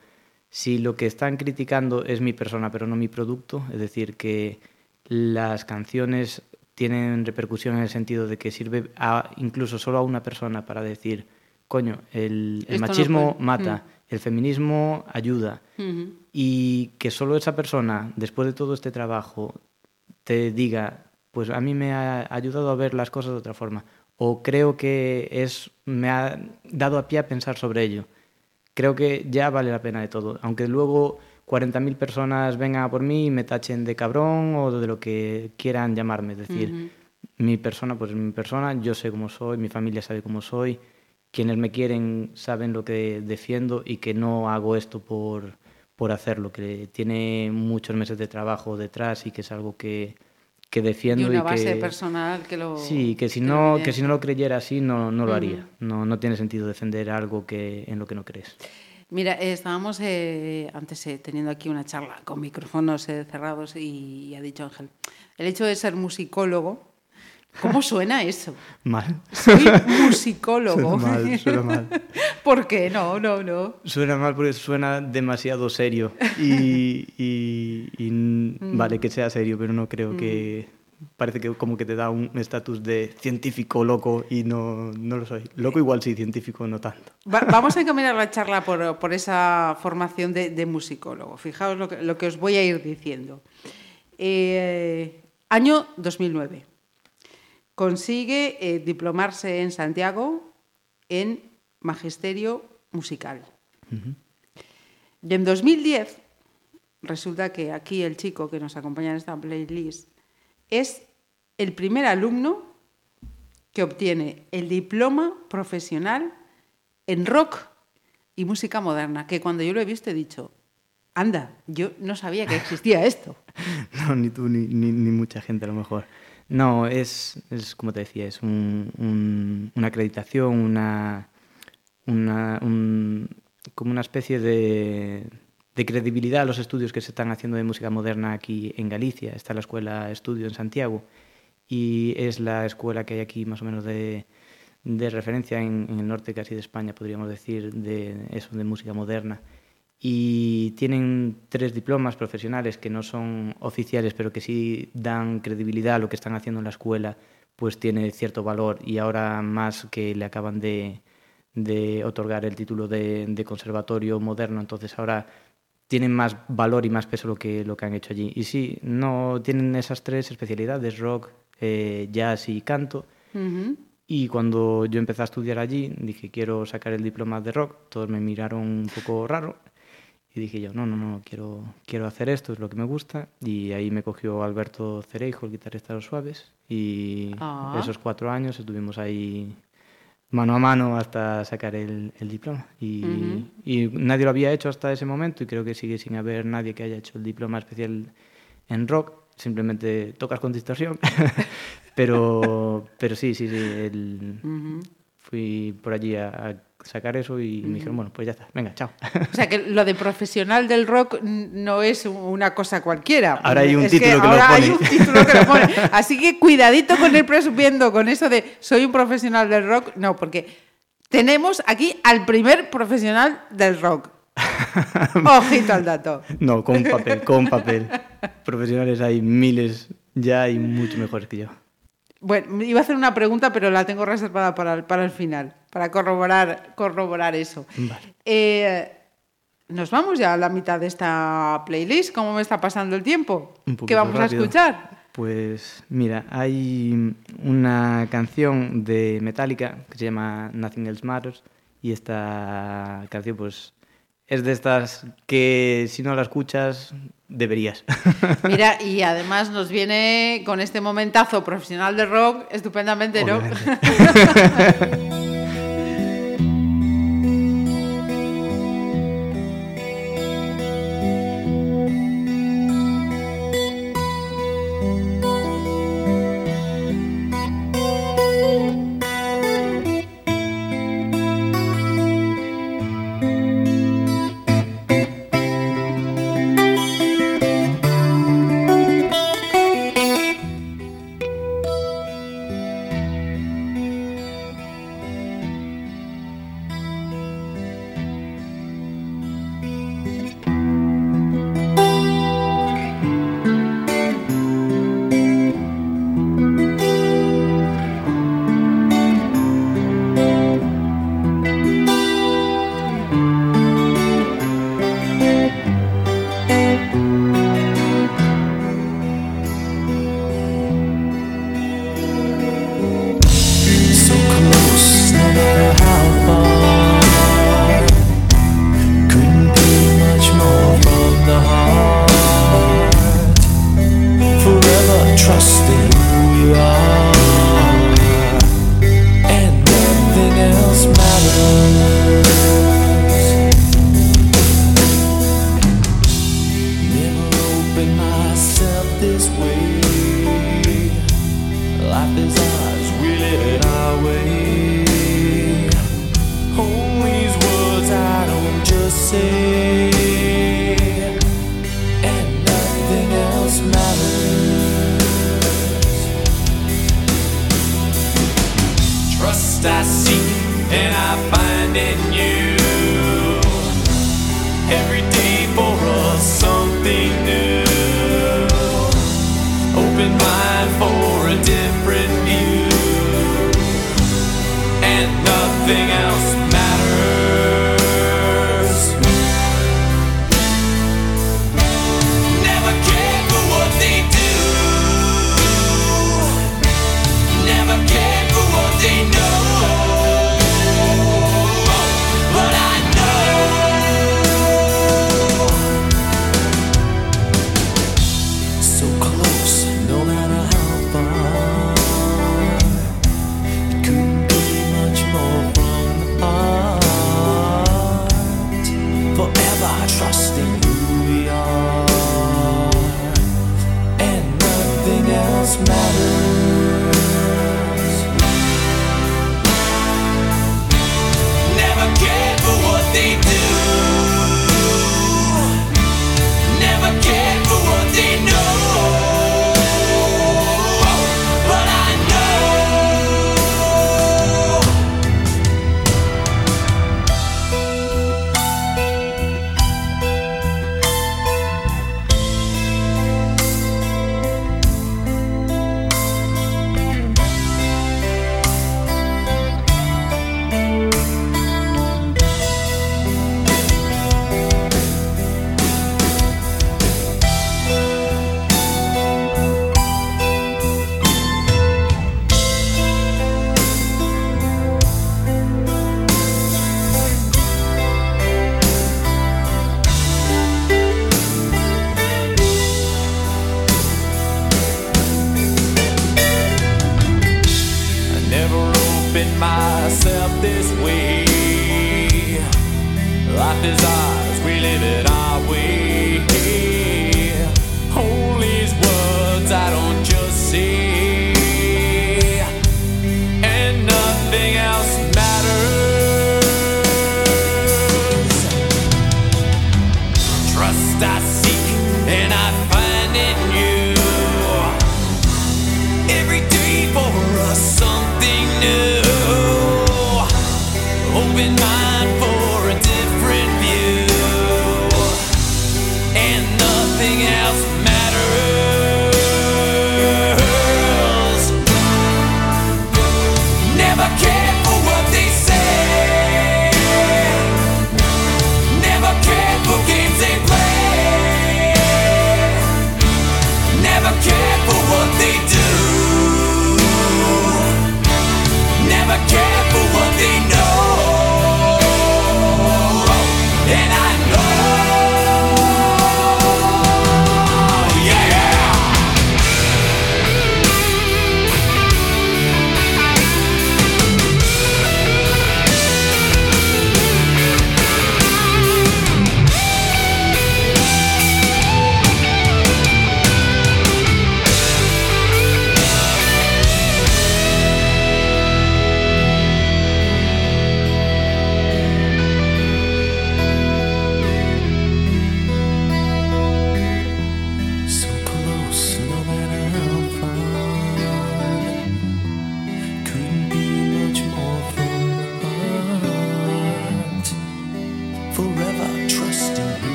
si lo que están criticando es mi persona, pero no mi producto, es decir, que las canciones tienen repercusión en el sentido de que sirve a, incluso solo a una persona para decir, coño, el, machismo mata, el feminismo ayuda, y que solo esa persona, después de todo este trabajo, te diga, pues a mí me ha ayudado a ver las cosas de otra forma. O creo que es, me ha dado a pie a pensar sobre ello. Creo que ya vale la pena de todo. Aunque luego 40.000 personas vengan a por mí y me tachen de cabrón o de lo que quieran llamarme. Es decir, mi persona, pues mi persona, yo sé cómo soy, mi familia sabe cómo soy, quienes me quieren saben lo que defiendo y que no hago esto por, por hacerlo, que tiene muchos meses de trabajo detrás y que es algo que, que defiendo y una base personal que lo sí que si no que si no lo creyera así no, no lo haría. No, no tiene sentido defender algo que en lo que no crees Mira, estábamos eh, antes eh, teniendo aquí una charla con micrófonos eh, cerrados y ha dicho Ángel, el hecho de ser musicólogo, ¿cómo suena eso? Mal. Soy musicólogo. Suena mal, suena mal. ¿Por qué? No, no, no. Suena mal porque suena demasiado serio y, y, mm. vale que sea serio, pero no creo que mm parece que como que te da un estatus de científico loco y no, no, lo soy. Loco igual sí, científico no tanto. vamos a encaminar la charla por, por esa formación de, de, musicólogo. Fijaos lo que, lo que os voy a ir diciendo. Eh, año 2009. Consigue eh, diplomarse en Santiago en Magisterio Musical. Y en 2010 resulta que aquí el chico que nos acompaña en esta playlist es el primer alumno que obtiene el diploma profesional en rock y música moderna, que cuando yo lo he visto he dicho, anda, yo no sabía que existía esto. no, ni tú ni, ni, mucha gente a lo mejor. No, es, es como te decía, es un, una acreditación, una, una como una especie de, de credibilidad a los estudios que se están haciendo de música moderna aquí en Galicia. Está la Escuela Estudio en Santiago y es la escuela que hay aquí más o menos de, de referencia en, en, el norte casi de España, podríamos decir, de eso de música moderna. Y tienen tres diplomas profesionales que no son oficiales, pero que sí dan credibilidad a lo que están haciendo en la escuela, pues tiene cierto valor. Y ahora más que le acaban de, de otorgar el título de, de conservatorio moderno, entonces ahora tienen más valor y más peso lo que, lo que han hecho allí. Y sí, no tienen esas tres especialidades, rock, eh, jazz y canto. Y cuando yo empecé a estudiar allí, dije, quiero sacar el diploma de rock. Todos me miraron un poco raro. Y dije yo, no, no, no, quiero, quiero hacer esto, es lo que me gusta. Y ahí me cogió Alberto Cereijo, el guitarrista de los Suaves. Y ah. esos cuatro años estuvimos ahí mano a mano hasta sacar el, el diploma. Y, y, nadie lo había hecho hasta ese momento y creo que sigue sin haber nadie que haya hecho el diploma especial en rock. Simplemente tocas con distorsión. pero, pero sí, sí, sí. El, Fui por allí a, a sacar eso y me dijeron, bueno, pues ya está, venga, chao. O sea que lo de profesional del rock no es una cosa cualquiera. Ahora hay un, título, que, lo pone. Hay un título que lo pone. Así que cuidadito con el presumiendo con eso de soy un profesional del rock, no, porque tenemos aquí al primer profesional del rock. Ojito al dato. No, con papel, con papel. Profesionales hay miles ya y mucho mejores que yo. Bueno, iba a hacer una pregunta, pero la tengo reservada para el, para el final, para corroborar, corroborar eso. Vale. Eh, nos vamos ya a la mitad de esta playlist. ¿Cómo me está pasando el tiempo? ¿Qué vamos rápido. a escuchar? Pues mira, hay una canción de Metallica que se llama Nothing Else Matters y esta canción pues es de estas que si no la escuchas deberías. Mira, y además nos viene con este momentazo profesional de rock estupendamente, ¿no?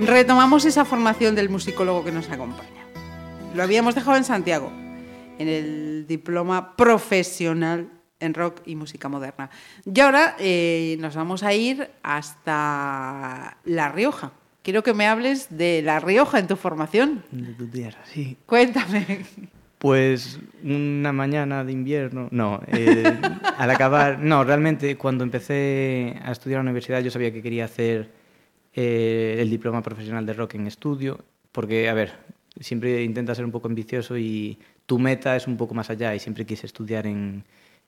retomamos esa formación del musicólogo que nos acompaña. Lo habíamos dejado en Santiago, en el diploma profesional en rock y música moderna. Y ahora eh, nos vamos a ir hasta La Rioja. Quiero que me hables de La Rioja en tu formación. De tu tierra, sí. Cuéntame. Pues una mañana de invierno, no, eh, al acabar, no, realmente cuando empecé a estudiar en la universidad yo sabía que quería hacer eh, el diploma profesional de rock en estudio, porque, a ver, siempre intenta ser un poco ambicioso y tu meta es un poco más allá y siempre quise estudiar en,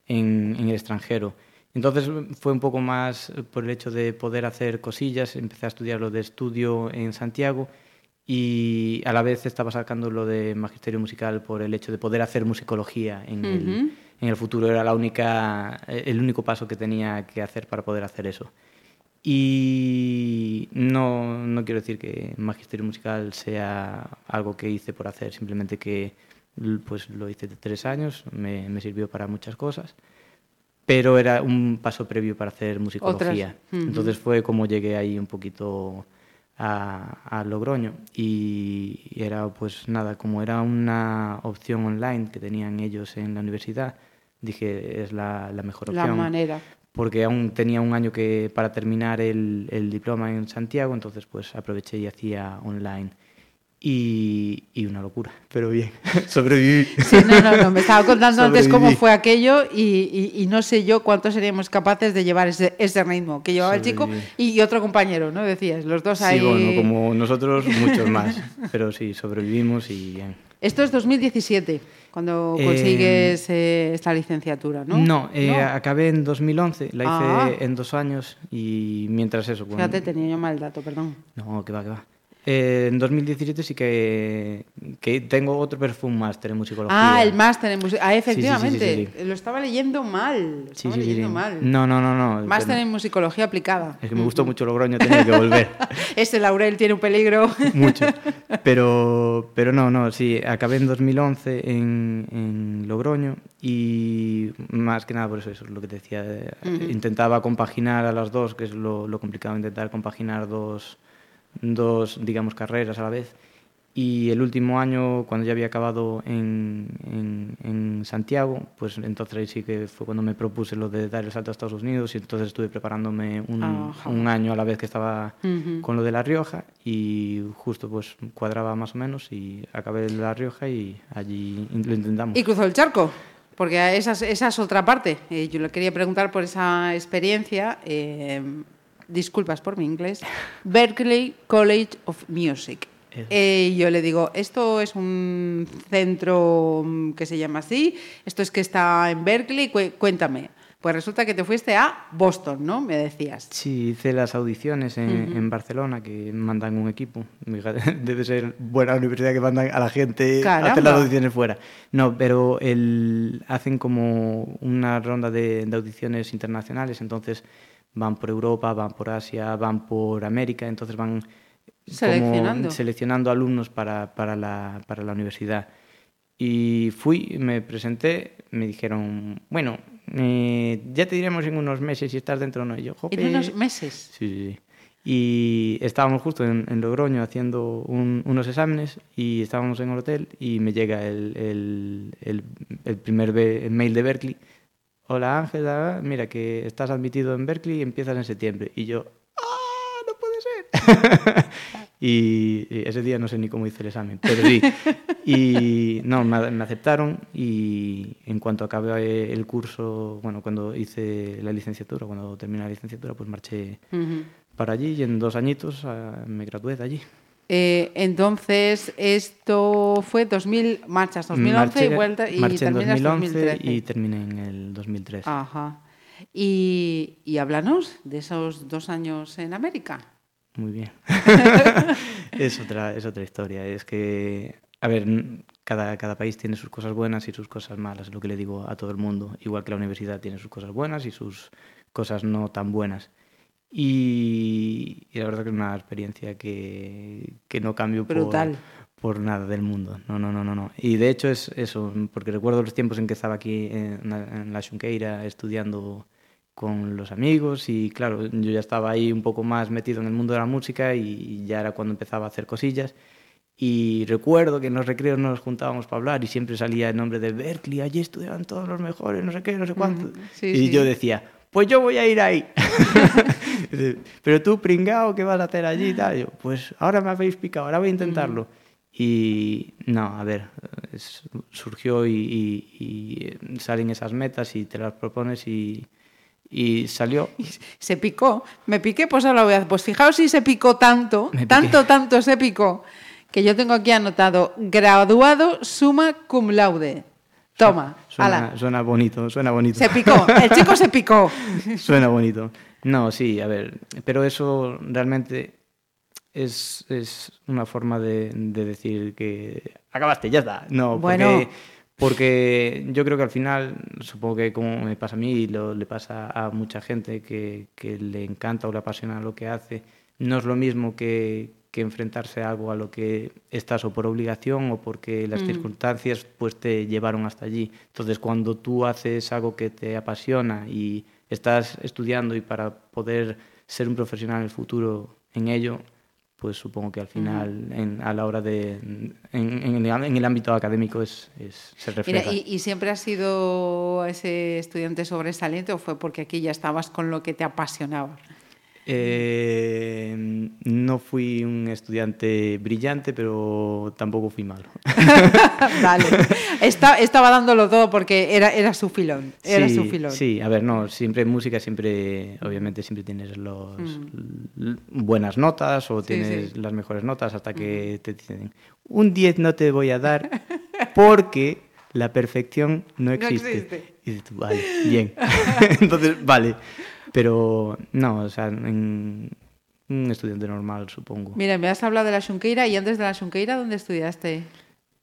en, en el extranjero. Entonces fue un poco más por el hecho de poder hacer cosillas, empecé a estudiar lo de estudio en Santiago y a la vez estaba sacando lo de magisterio musical por el hecho de poder hacer musicología en, el, en el futuro. Era la única, el único paso que tenía que hacer para poder hacer eso. Y no, no quiero decir que magisterio musical sea algo que hice por hacer, simplemente que pues lo hice de tres años, me, me sirvió para muchas cosas, pero era un paso previo para hacer musicología. Otras. Ujú. Entonces fue como llegué ahí un poquito a, a Logroño y era pues nada, como era una opción online que tenían ellos en la universidad, dije es la, la mejor La opción manera. Porque aún tenía un año que para terminar el, el diploma en Santiago, entonces pues aproveché y hacía online. Y, y una locura, pero bien, sobreviví. Sí, no, no, no, me estaba contando antes cómo Sobreviví. fue aquello y, y- y no sé yo cuántos seríamos capaces de llevar ese, ese ritmo que llevaba el chico Sobreviví. y, y otro compañero, ¿no? Decías, los dos ahí. Sí, bueno, como nosotros, muchos más, pero sí, sobrevivimos y bien. Esto es 2017, cuando Eh, consigues eh, esta licenciatura, ¿no? No, eh, acabé en 2011, la hice Ah. en dos años y mientras eso... bueno, Fíjate, tenía yo mal dato, perdón. No, que va, que va. Eh, en 2017 sí que, que tengo otro perfume máster en musicología. Ah, el máster en música. Ah, sí, sí, efectivamente. sí, Lo estaba leyendo mal. Lo Sí, estaba sí, sí, leyendo sí. mal. No, no, no, no. Máster en musicología aplicada. Es que me gustó mucho Logroño, tenía que volver. Ese laurel tiene un peligro. mucho. Pero, pero no, no, sí, acabé en 2011 en, en Logroño y más que nada por eso, eso es lo que te decía. eh, Intentaba compaginar a las dos, que es lo, lo complicado, intentar compaginar dos, dos, digamos, carreras a la vez. Y el último año, cuando ya había acabado en, en, en Santiago, pues entonces ahí sí que fue cuando me propuse lo de dar el salto a Estados Unidos y entonces estuve preparándome un, año a la vez que estaba con lo de La Rioja y justo pues cuadraba más o menos y acabé en La Rioja y allí lo intentamos. Y cruzó el charco, porque esa es, esa es otra parte. Eh, yo le quería preguntar por esa experiencia. eh, disculpas por mi inglés. Berkeley College of Music. Eh, y yo le digo, esto es un centro mm, que se llama así, esto es que está en Berkeley, Cué- cuéntame. Pues resulta que te fuiste a Boston, ¿no? Me decías. Sí, hice las audiciones en, en Barcelona que mandan un equipo. Debe ser buena universidad que mandan a la gente a hacer las audiciones fuera. No, pero el, hacen como una ronda de, de audiciones internacionales, entonces van por Europa, van por Asia, van por América, entonces van Seleccionando. seleccionando alumnos para, para, la, para la universidad. Y fui, me presenté, me dijeron, bueno, eh, ya te diremos en unos meses si estás dentro o no. Y yo. En unos meses. Sí, sí, sí. Y estábamos justo en, en Logroño haciendo un- unos exámenes y estábamos en el hotel y me llega el, el, el- el primer mail de Berkeley. Hola Ángela, mira que estás admitido en Berkeley y empiezas en septiembre. Y yo, ¡ah, no puede ser! y, y ese día no sé ni cómo hice el examen, pero sí. Y no, me, me aceptaron y en cuanto acabé el curso, bueno, cuando hice la licenciatura, cuando terminé la licenciatura, pues marché para allí y en dos añitos ah, me gradué de allí. Eh, entonces, esto fue 2000, marchas 2011 y Marché- vuelta y marché en terminas 2011 2013. y terminé en el 2013. Ajá. Y, y háblanos de esos dos años en América. Muy bien. es, otra, es otra historia. Es que, a ver, cada, cada país tiene sus cosas buenas y sus cosas malas, es lo que le digo a todo el mundo. Igual que la universidad tiene sus cosas buenas y sus cosas no tan buenas. Y, y la verdad que es una experiencia que, que no cambio por, Brutal. por nada del mundo. No, no, no, no, no. Y de hecho es eso, porque recuerdo los tiempos en que estaba aquí en, la- en la Xunqueira estudiando con los amigos y claro, yo ya estaba ahí un poco más metido en el mundo de la música y ya era cuando empezaba a hacer cosillas. Y recuerdo que en los recreos nos juntábamos para hablar y siempre salía el nombre de Berkeley, allí estudiaban todos los mejores, no sé qué, no sé cuánto. Sí, y sí. yo decía, pues yo voy a ir ahí. Pero tú, pringao, ¿qué vas a hacer allí tal? Yo, pues ahora me habéis picado, ahora voy a intentarlo. Y no, a ver, es- surgió y, y- y salen esas metas y te las propones y, y salió. Se picó. Me piqué, pues ahora voy a. Pues fijaos si se picó tanto, tanto, tanto se picó, que yo tengo aquí anotado, graduado summa cum laude. Toma, Suena, suena bonito, suena bonito. Se picó, el chico se picó. Suena bonito. No, sí, a ver, pero eso realmente es, es una forma de, de decir que acabaste, ya está. No, porque, Bueno. porque yo creo que al final, supongo que como me pasa a mí y lo, le pasa a mucha gente que, que le encanta o le apasiona lo que hace, no es lo mismo que, que enfrentarse a algo a lo que estás o por obligación o porque las circunstancias pues te llevaron hasta allí. Entonces, cuando tú haces algo que te apasiona y estás estudiando y para poder ser un profesional en el futuro en ello, pues supongo que al final, en- a la hora de... En, en el, en el ámbito académico es, es- se Mira, refleja. ¿y, y siempre has sido ese estudiante sobresaliente o fue porque aquí ya estabas con lo que te apasionaba? Eh, no fui un estudiante brillante, pero tampoco fui malo. vale. Está- estaba dándolo todo porque era, era su filón. Era sí, su filón. Sí, a ver, no, siempre en música, siempre, obviamente, siempre tienes los, l- buenas notas o Mm. Sí, tienes sí. las mejores notas hasta que te dicen, un 10 no te voy a dar porque la perfección no existe. existe. Y dices tú, vale, bien. Entonces, vale. Pero no, o sea, en un estudiante normal, supongo. Mira, me has hablado de la Xunqueira y antes de la Xunqueira, ¿dónde estudiaste?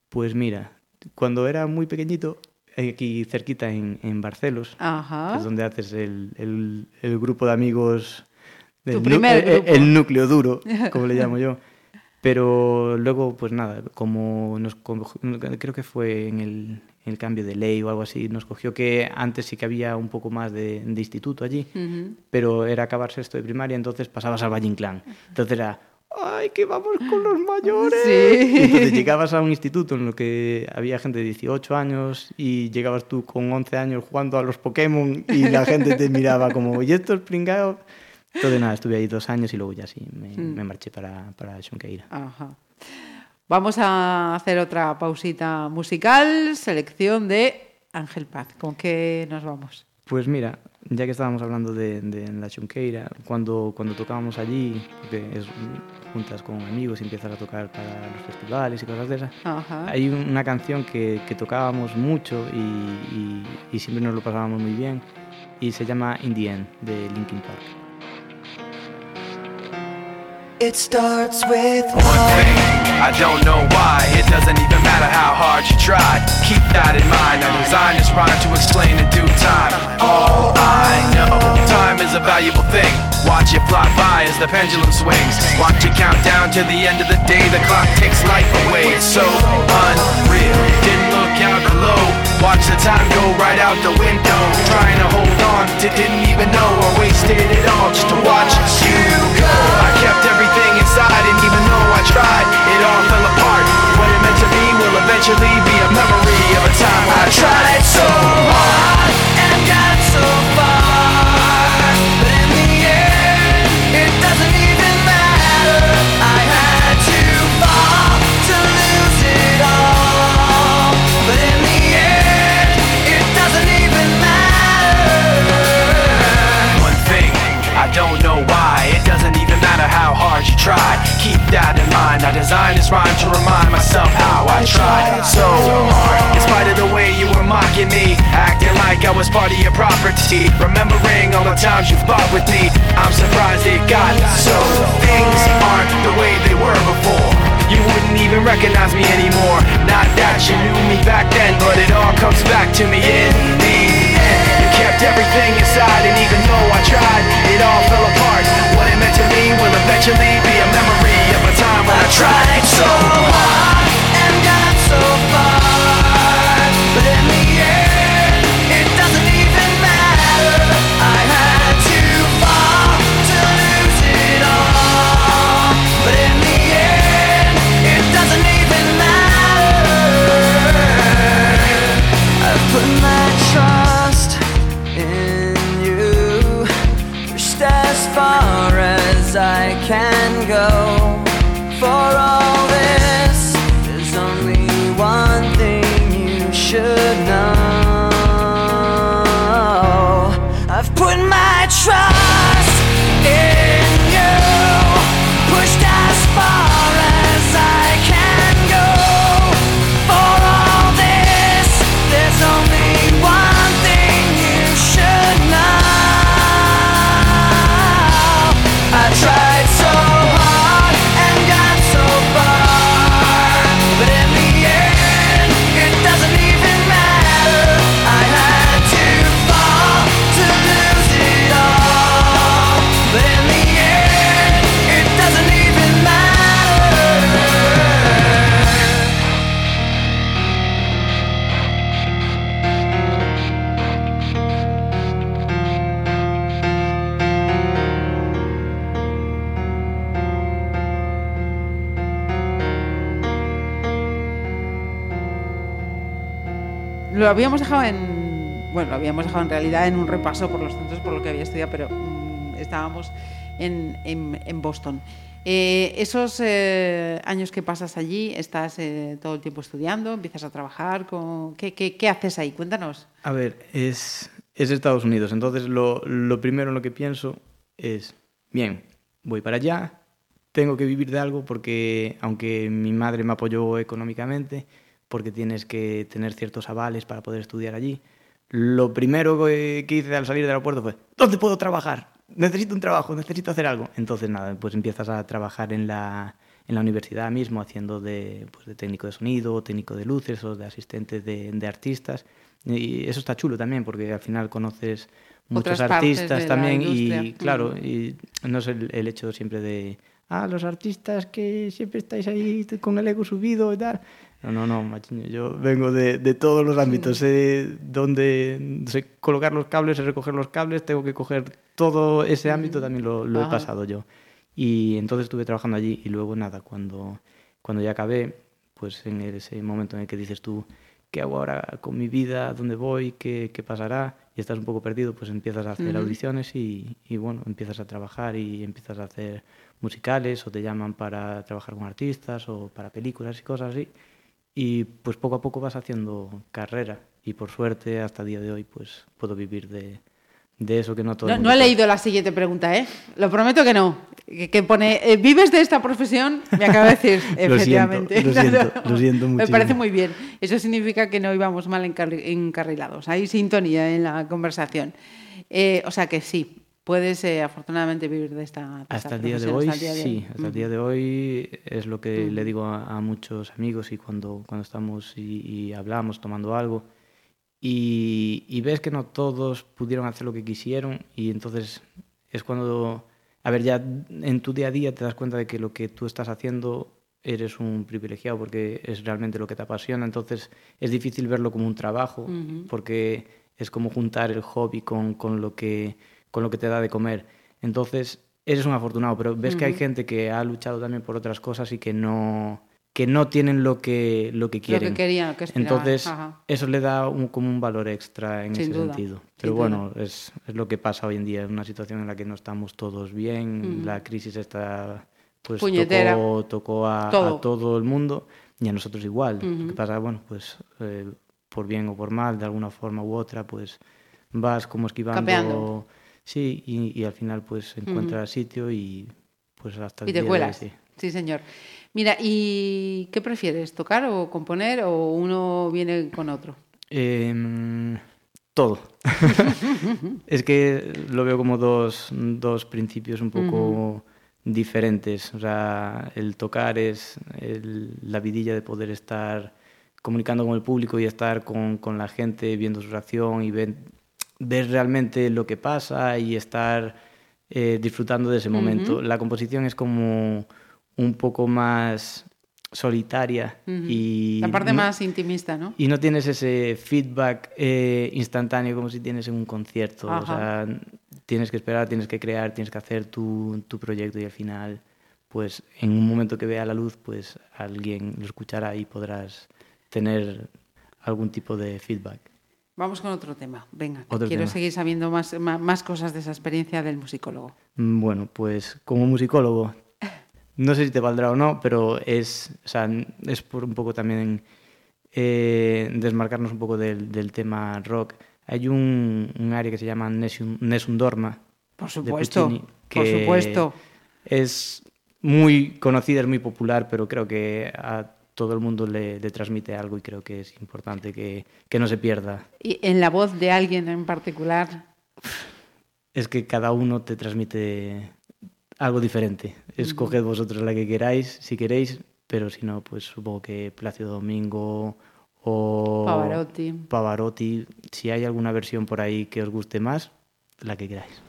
Pues mira, cuando era muy pequeñito, aquí cerquita en, en Barcelos, Ajá. que es donde haces el, el- el grupo de amigos, Tu del el- grupo. el núcleo duro, como le llamo yo. Pero luego, pues nada, como nos creo que fue en el, el cambio de ley o algo así, nos cogió que antes sí que había un poco más de, de instituto allí, Ujú. pero era acabar sexto de primaria, entonces pasabas al Valle Inclán. Entonces era, ¡ay, que vamos con los mayores! Sí. Y entonces llegabas a un instituto en lo que había gente de 18 años y llegabas tú con 11 años jugando a los Pokémon y la gente te miraba como, ¿y esto es pringao? Entonces nada, estuve ahí dos años y luego ya sí, me, Mm. me marché para, para Xunqueira. Ajá. Vamos a hacer otra pausita musical, selección de Ángel Paz. ¿Con qué nos vamos? Pues mira, ya que estábamos hablando de, de la Chunqueira, cuando, cuando tocábamos allí, porque es juntas con amigos y empiezas a tocar para los festivales y cosas de esas, Ajá. hay una canción que, que tocábamos mucho y, y- y siempre nos lo pasábamos muy bien y se llama In the End de Linkin Park. It starts with One thing, I don't know why. It doesn't even matter how hard you try. Keep that in mind. I'm designed this rhyme to explain in due time. All I know, time is a valuable thing. Watch it fly by as the pendulum swings. Watch it count down to the end of the day. The clock takes life away. It's so unreal. Didn't look out below. Watch the time go right out the window. Trying to hold on to didn't even know I wasted it all just to watch you go. Inside, and even though I tried, it all fell apart. What it meant to be will eventually be a memory of a time I tried so hard and got so far. You tried? Keep that in mind. I designed this rhyme to remind myself how I tried so hard. In spite of the way you were mocking me, acting like I was part of your property. Remembering all the times you fought with me, I'm surprised it got so. Things aren't the way they were before. You wouldn't even recognize me anymore. Not that you knew me back then, but it all comes back to me in the end. You kept everything inside, and even though I tried, it all fell apart. Will eventually be a memory of a time when I tried so hard lo habíamos dejado en. Bueno, lo habíamos dejado en realidad en un repaso por los centros por lo que había estudiado, pero mm, estábamos en, en- en Boston. Eh, esos eh, años que pasas allí, estás eh, todo el tiempo estudiando, empiezas a trabajar. Con... ¿Qué, qué, qué haces ahí? Cuéntanos. A ver, es, es Estados Unidos. Entonces, lo, lo primero en lo que pienso es, bien, voy para allá, tengo que vivir de algo porque, aunque mi madre me apoyó económicamente, porque tienes que tener ciertos avales para poder estudiar allí, lo primero que, hice al salir del aeropuerto fue, ¿dónde puedo trabajar? Necesito un trabajo, necesito hacer algo. Entonces, nada, pues empiezas a trabajar en la, en la universidad mismo, haciendo de, pues, de técnico de sonido, técnico de luces o de asistente de, de artistas. Y eso está chulo también, porque al final conoces muchos Otras artistas también y claro, y no es el, el hecho siempre de, ah, los artistas que siempre estáis ahí con el ego subido y tal. No, no, no, machiño, yo vengo de, de todos los ámbitos, sé dónde, sé colocar los cables, sé recoger los cables, tengo que coger todo ese ámbito, también lo, lo he pasado yo. Y entonces estuve trabajando allí y luego nada, cuando, cuando ya acabé, pues en ese momento en el que dices tú, ¿qué hago ahora con mi vida? ¿Dónde voy? ¿Qué, qué pasará? Y estás un poco perdido, pues empiezas a hacer audiciones y, y bueno, empiezas a trabajar y empiezas a hacer musicales o te llaman para trabajar con artistas o para películas y cosas así. Y pues poco a poco vas haciendo carrera y por suerte hasta el día de hoy pues puedo vivir de, de eso que no todo el No, mundo no he leído la siguiente pregunta, ¿eh? Lo prometo que no. Que, que pone, eh, ¿vives de esta profesión? Me acaba de decir, Lo efectivamente. siento, lo siento, lo siento Me parece muy bien. Eso significa que no íbamos mal encarri- encarrilados. Hay sintonía en la conversación. Eh, o sea que sí, puedes eh, afortunadamente vivir de esta, de Hasta el día de hoy, hasta el día de sí. Hasta el día de hoy es lo que le digo a, a muchos amigos y cuando, cuando estamos y, y hablamos tomando algo. Y, y ves que no todos pudieron hacer lo que quisieron y entonces es cuando, a ver, ya en tu día a día te das cuenta de que lo que tú estás haciendo eres un privilegiado porque es realmente lo que te apasiona. Entonces es difícil verlo como un trabajo porque es como juntar el hobby con, con, lo que, con lo que te da de comer. Entonces, eres un afortunado, pero ves que hay gente que ha luchado también por otras cosas y que no, que no tienen lo que, lo que quieren. Lo que querían, lo que. Entonces, Ajá. eso le da un, como un valor extra en Sin ese duda, sentido. Pero bueno, es, es lo que pasa hoy en día, es una situación en la que no estamos todos bien, la crisis está, pues Puñetera. tocó, tocó a, Todo. a todo el mundo y a nosotros igual. Lo que pasa, bueno, pues eh, por bien o por mal, de alguna forma u otra, pues vas como esquivando... Capeando. Sí, y, y al final pues encuentras sitio y pues hasta el Y te día cuelas. sí. Sí, señor. Mira, ¿y qué prefieres? ¿Tocar o componer o uno viene con otro? Em, todo. es que lo veo como dos, dos principios un poco diferentes. O sea, el tocar es el- la vidilla de poder estar comunicando con el público y estar con, con la gente, viendo su reacción y ver, ver realmente lo que pasa y estar eh, disfrutando de ese momento. La composición es como un poco más solitaria y La parte no- más intimista, ¿no? y no tienes ese feedback eh, instantáneo como si tienes en un concierto. O sea, tienes que esperar, tienes que crear, tienes que hacer tu, tu proyecto y al final, pues en un momento que vea la luz, pues alguien lo escuchará y podrás tener algún tipo de feedback. Vamos con otro tema. Venga, que Otro quiero tema. seguir sabiendo más, más, cosas de esa experiencia del musicólogo. Mm, Bueno, pues como musicólogo, no sé si te valdrá o no, pero es, o sea, es por un poco también eh, desmarcarnos un poco del, del tema rock. Hay un, un área que se llama Nessun, Nessun Dorma. Por supuesto, Puccini, por que supuesto. Es muy conocida, es muy popular, pero creo que a todo el mundo le, le transmite algo y creo que es importante que, que no se pierda. Y en la voz de alguien en particular. es que cada uno te transmite algo diferente. Escoged vosotros la que queráis, si queréis, pero si no, pues supongo que Plácido Domingo o Pavarotti. Pavarotti, si hay alguna versión por ahí que os guste más, la que queráis.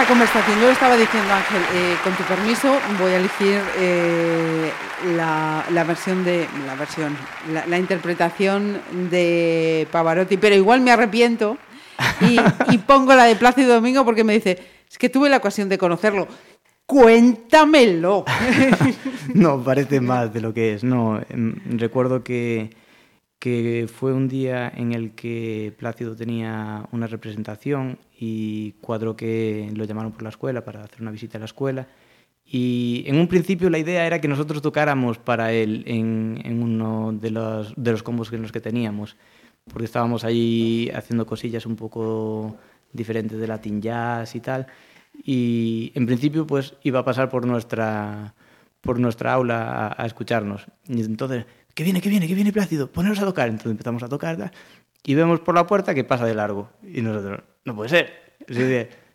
Esta conversación, yo le estaba diciendo, Ángel, eh, con tu permiso, voy a elegir eh, la, versión de la versión, la, interpretación de Pavarotti, pero igual me arrepiento y, pongo la de Plácido Domingo porque me dice, es que tuve la ocasión de conocerlo. Cuéntamelo. no, parece más de lo que es. No, em, recuerdo que que fue un día en el que Plácido tenía una representación y Cuadro que lo llamaron por la escuela para hacer una visita a la escuela. Y en un principio la idea era que nosotros tocáramos para él en, uno de los, de los combos en los que teníamos, porque estábamos ahí haciendo cosillas un poco diferentes de Latin Jazz y tal. Y en principio pues iba a pasar por nuestra, por nuestra aula a, escucharnos. Y entonces que viene, que viene, que viene Plácido, poneros a tocar. Entonces empezamos a tocar y vemos por la puerta que pasa de largo. Y nosotros, no puede ser.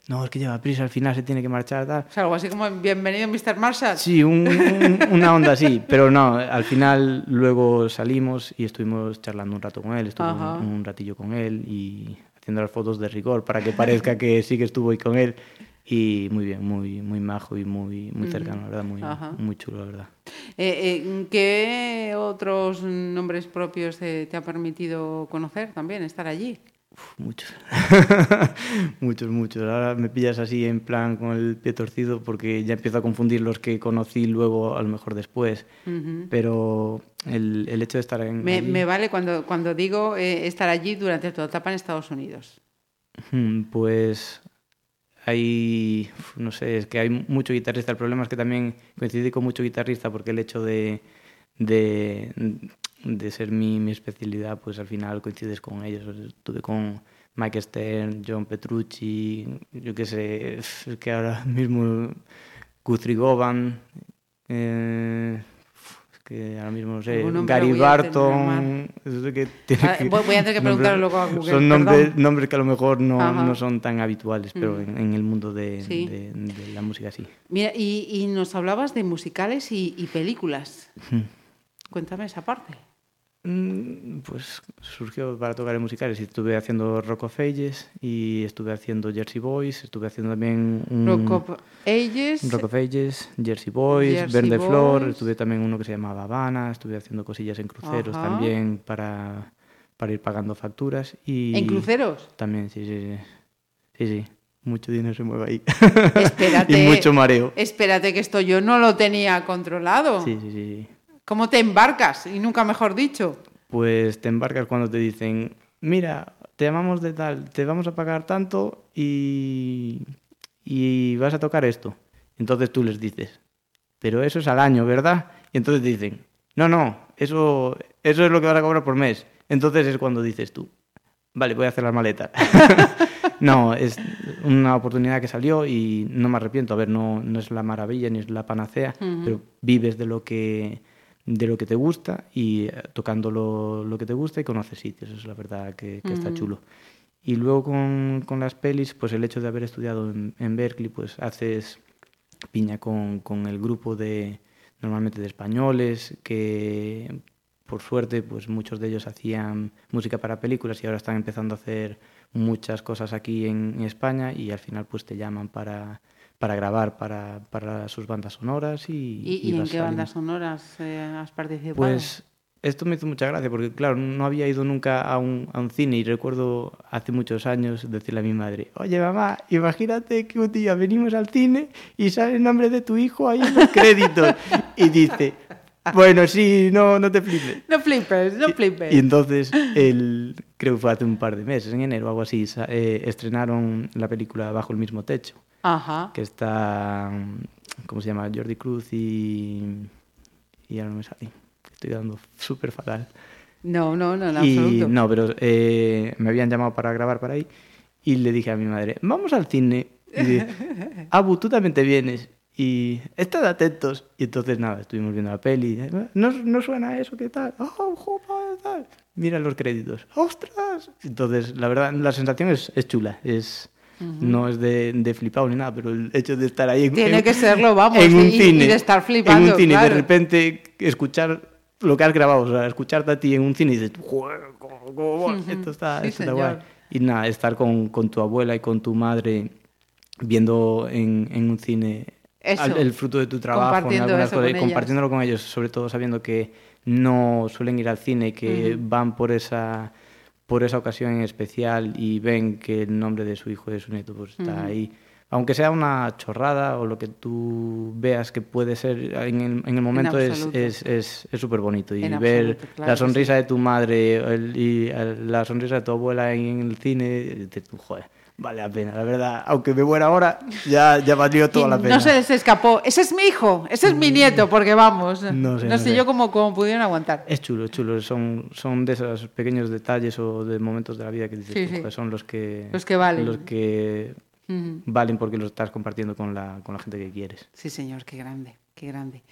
no, es que lleva prisa, al final se tiene que marchar. Tal. O algo así como, bienvenido Mr. Marshall. Sí, una onda así, pero no, al final luego salimos y estuvimos charlando un rato con él, estuve un, ratillo con él y haciendo las fotos de rigor para que parezca que sí que estuvo ahí con él. Y muy bien, muy, muy majo y muy, muy cercano, la verdad, muy, muy chulo, la verdad. Eh, eh, ¿Qué otros nombres propios te, ha permitido conocer también, estar allí? Muchos, muchos, muchos. Ahora me pillas así en plan con el pie torcido porque ya empiezo a confundir los que conocí luego, a lo mejor después. Pero el, el, hecho de estar en... Me, me vale cuando, cuando digo eh, estar allí durante toda etapa en Estados Unidos. Pues hay, no sé, es que hay mucho guitarrista. El problema es que también coincidí con mucho guitarrista porque el hecho de, de, de ser mi, mi, especialidad, pues al final coincides con ellos. Estuve con Mike Stern, John Petrucci, yo qué sé, es que ahora mismo Guthrie Govan, eh, que ahora mismo no sé, Gary voy a tener Barton, que Ah, que- voy- a tener que preguntarlo luego a Google, Son nombres, nombres que a lo mejor no, no son tan habituales, pero Mm. en, en el mundo de, Sí. de- de la música sí. Mira, y, y nos hablabas de musicales y, y películas. Cuéntame esa parte. Mm, Pues surgió para tocar en musicales estuve haciendo Rock of Ages y estuve haciendo Jersey Boys, estuve haciendo también un Rock of Ages. Rock of Ages, Jersey Boys, Jersey Verde Flor, Boys. estuve también uno que se llamaba Habana, estuve haciendo cosillas en cruceros Ajá. también para, para ir pagando facturas y ¿En cruceros? También, sí, sí, sí. Sí, sí. Mucho dinero se mueve ahí. Espérate. y mucho mareo. Espérate que esto yo no lo tenía controlado. Sí, sí, sí. ¿Cómo te embarcas? Y nunca mejor dicho. Pues te embarcas cuando te dicen, mira, te llamamos de tal, te vamos a pagar tanto y, y vas a tocar esto. Entonces tú les dices, pero eso es al año, ¿verdad? Y entonces te dicen, no, no, eso, eso es lo que vas a cobrar por mes. Entonces es cuando dices tú, vale, voy a hacer las maletas. no, es una oportunidad que salió y no me arrepiento. A ver, no, no es la maravilla ni es la panacea, pero vives de lo que de lo que te gusta y eh, tocando lo, lo que te gusta y conoces sitios, eso es la verdad que, que está Ujú. chulo. Y luego con, con las pelis, pues el hecho de haber estudiado en, en Berkeley, pues haces piña con, con el grupo de, normalmente de españoles, que por suerte, pues muchos de ellos hacían música para películas y ahora están empezando a hacer muchas cosas aquí en, en España y al final pues te llaman para, para grabar para, para sus bandas sonoras y... ¿Y, y en qué saliendo. bandas sonoras eh, has participado? Pues esto me hizo mucha gracia porque, claro, no había ido nunca a un, a un cine y recuerdo hace muchos años decirle a mi madre, oye mamá, imagínate que un día venimos al cine y sale el nombre de tu hijo ahí en los créditos. y dice, bueno, sí, no, no te flipes. No flipes, no flipes. Y entonces, el, creo que fue hace un par de meses, en enero o algo así, eh, estrenaron la película Bajo el mismo techo, Ajá. que está, ¿cómo se llama? Jordi Cruz y... Y ahora no me sale. Estoy dando súper fatal. No, no, no, en y absoluto. no, pero eh, me habían llamado para grabar para ahí y le dije a mi madre, vamos al cine. Y dije, Abu, tú también te vienes. Y estad atentos. Y entonces nada, estuvimos viendo la peli. ¿No, no suena eso? ¿Qué tal? ¡Oh, joder, tal! Mira los créditos. ¡Ostras! Entonces, la verdad, la sensación es, es chula. Es, No es de, de flipado ni nada, pero el hecho de estar ahí en, Tiene en- que serlo, vamos, en un y- y cine, de estar flipando, En un cine, claro. de repente escuchar lo que has grabado, o sea, escucharte a ti en un cine y dices, "Joder, cómo- cómo esto está, Sí, esto está señor. guay. Y nada, estar con, con tu abuela y con tu madre viendo en, en un cine. Al- el fruto de tu trabajo, en algunas cosas, con y compartiéndolo con ellos, sobre todo sabiendo que no suelen ir al cine, que Ujú. van por esa por esa ocasión en especial y ven que el nombre de su hijo y de su nieto pues, está Ujú. ahí. Aunque sea una chorrada o lo que tú veas que puede ser en el, en el momento es absoluto. es es es súper bonito. Y En ver absoluto, claro la sonrisa de tu madre el- y el- la sonrisa de tu abuela en el cine, tú, joder, vale la pena. La verdad, aunque me muera ahora, ya, ya valió toda Y la pena. no se les escapó. Ese es mi hijo, ese es mi nieto, porque vamos. No sé, no sé sé. yo cómo, cómo pudieron aguantar. Es chulo, es chulo. Son, son de esos pequeños detalles o de momentos de la vida que dices, Sí, tú, sí. joder, son los que, Los que valen. Los que valen porque los estás compartiendo con la, con la gente que quieres. Sí, señor, qué grande, qué grande.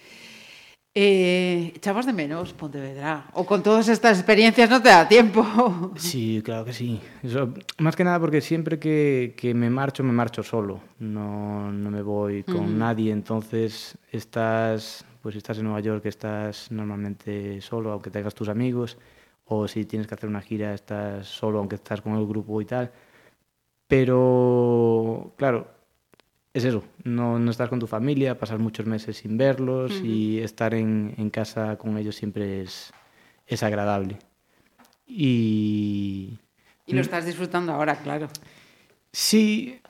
Eh, ¿Echabas de menos Pontevedra? ¿O con todas estas experiencias no te da tiempo? Sí, claro que sí. Eso, más que nada porque siempre que, que me marcho, me marcho solo. No, no me voy con Ujú. nadie. Entonces estás, pues si estás en Nueva York, estás normalmente solo, aunque tengas tus amigos. O si tienes que hacer una gira, estás solo, aunque estás con el grupo y tal. Pero, claro, es eso. No, no estar con tu familia, pasar muchos meses sin verlos y estar en, en casa con ellos siempre es, es agradable. Y... Y lo estás disfrutando ahora, claro. Sí,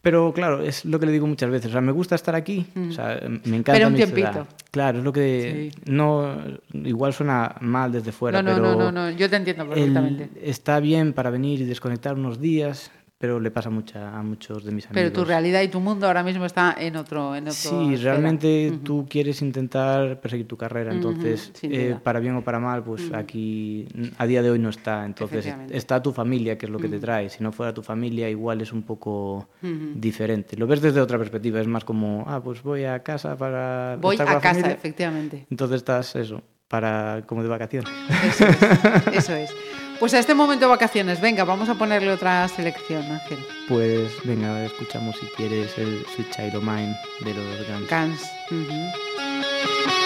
pero claro, es lo que le digo muchas veces. O sea, me gusta estar aquí, o sea, me encanta Pero un mi tiempito. ciudad. Claro, es lo que no igual suena mal desde fuera, no, no, pero no, no, no, yo te entiendo perfectamente. está bien para venir y desconectar unos días, pero le pasa mucha, a muchos de mis amigos. Pero tu realidad y tu mundo ahora mismo está en otro... En sí, realmente tú quieres intentar perseguir tu carrera, entonces, eh, para bien o para mal, pues aquí a día de hoy no está. Entonces está tu familia, que es lo que te trae. Si no fuera tu familia, igual es un poco diferente. Lo ves desde otra perspectiva, es más como, ah, pues voy a casa para... Voy estar a con la casa, efectivamente. Entonces estás eso, para como de vacaciones. Eso es. Eso es. Pues a este momento de vacaciones, venga, vamos a ponerle otra selección, Ángel. Pues venga, escuchamos si quieres el Sweet Child of Mine de los Guns. Guns. Uh.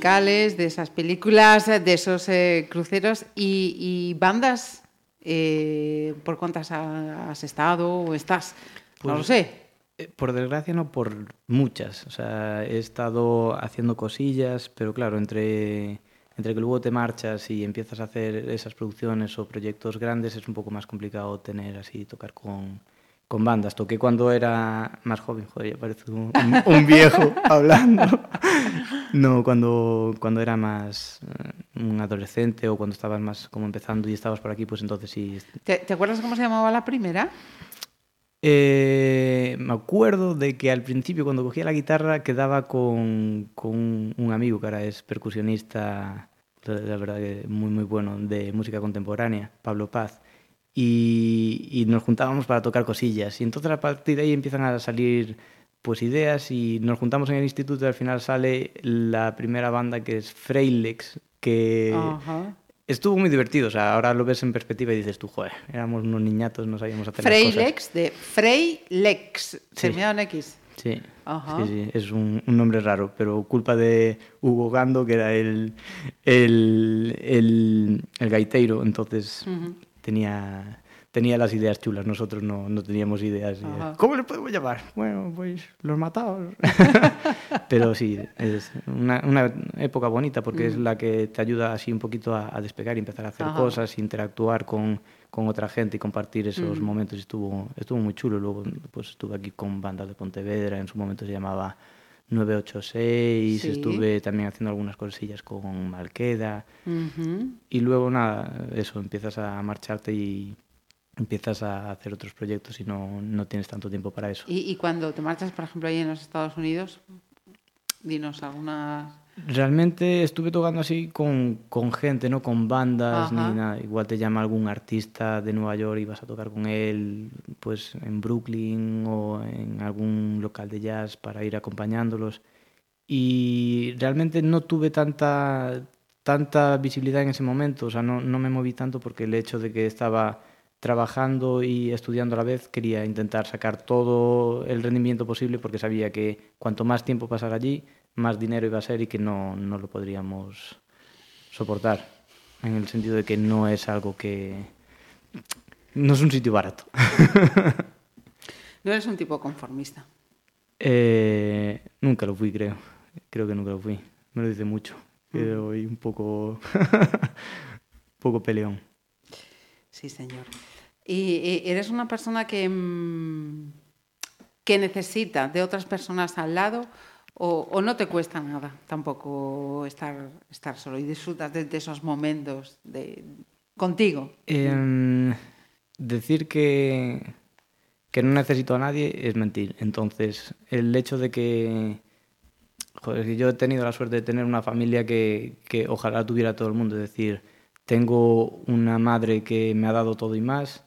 Musicales, de esas películas, de esos eh, cruceros y, y bandas. Eh, ¿Por cuántas has estado o estás? Pues, no lo sé. eh, Por desgracia no por muchas. O sea, he estado haciendo cosillas, pero claro, entre, entre que luego te marchas y empiezas a hacer esas producciones o proyectos grandes es un poco más complicado tener así, tocar con, con bandas. Toqué cuando era más joven, joder, ya parece un, un- viejo hablando. No, cuando, cuando era más eh, un adolescente o cuando estabas más como empezando y estabas por aquí, pues entonces sí. ¿Te, te acuerdas cómo se llamaba la primera? Eh, me acuerdo de que al principio cuando cogía la guitarra quedaba con, con un, amigo que ahora es percusionista, la, la verdad que muy muy bueno, de música contemporánea, Pablo Paz. Y, y nos juntábamos para tocar cosillas. Y entonces a partir de ahí empiezan a salir pues ideas y nos juntamos en el instituto y al final sale la primera banda que es Freilex, que Ajá. estuvo muy divertido. O sea, ahora lo ves en perspectiva y dices tú, joder, éramos unos niñatos, no sabíamos hacer las cosas. Freilex, de Freilex, terminado en X. Sí, Ajá. sí, sí, es un, un nombre raro, pero culpa de Hugo Gando, que era el, el, el, el gaiteiro, entonces Ujú. Tenía, tenía las ideas chulas, nosotros no, no teníamos ideas. Ajá. ¿Cómo le podemos llamar? Bueno, pues los matados. pero sí, es una, una época bonita porque es la que te ayuda así un poquito a, a despegar y empezar a hacer Ajá. cosas, interactuar con, con otra gente y compartir esos Mm. momentos. Estuvo, estuvo muy chulo. Luego pues estuve aquí con bandas de Pontevedra, en su momento se llamaba 986, Sí. estuve también haciendo algunas cosillas con Malqueda. Y luego nada, eso, empiezas a marcharte y empiezas a hacer otros proyectos y no, no tienes tanto tiempo para eso. Y, y cuando te marchas, por ejemplo, ahí en los Estados Unidos, dinos algunas... Realmente estuve tocando así con, con gente, no con bandas Ajá. ni nada. Igual te llama algún artista de Nueva York y vas a tocar con él pues en Brooklyn o en algún local de jazz para ir acompañándolos. Y realmente no tuve tanta, tanta visibilidad en ese momento, o sea, no, no me moví tanto porque el hecho de que estaba trabajando y estudiando a la vez quería intentar sacar todo el rendimiento posible porque sabía que cuanto más tiempo pasara allí, más dinero iba a ser y que no, no lo podríamos soportar. En el sentido de que no es algo que... No es un sitio barato. No eres un tipo conformista. Eh, nunca lo fui, creo. Creo que nunca lo fui. Me lo dice mucho. Pero y un poco... un poco peleón. Sí, señor. ¿Y, y eres una persona que, mm, que necesita de otras personas al lado o, no te cuesta nada tampoco estar, estar solo y disfrutas de, esos momentos de, contigo? Em, decir que, que no necesito a nadie es mentir. Entonces, el hecho de que... Joder, yo he tenido la suerte de tener una familia que, que ojalá tuviera todo el mundo. Es decir, tengo una madre que me ha dado todo y más,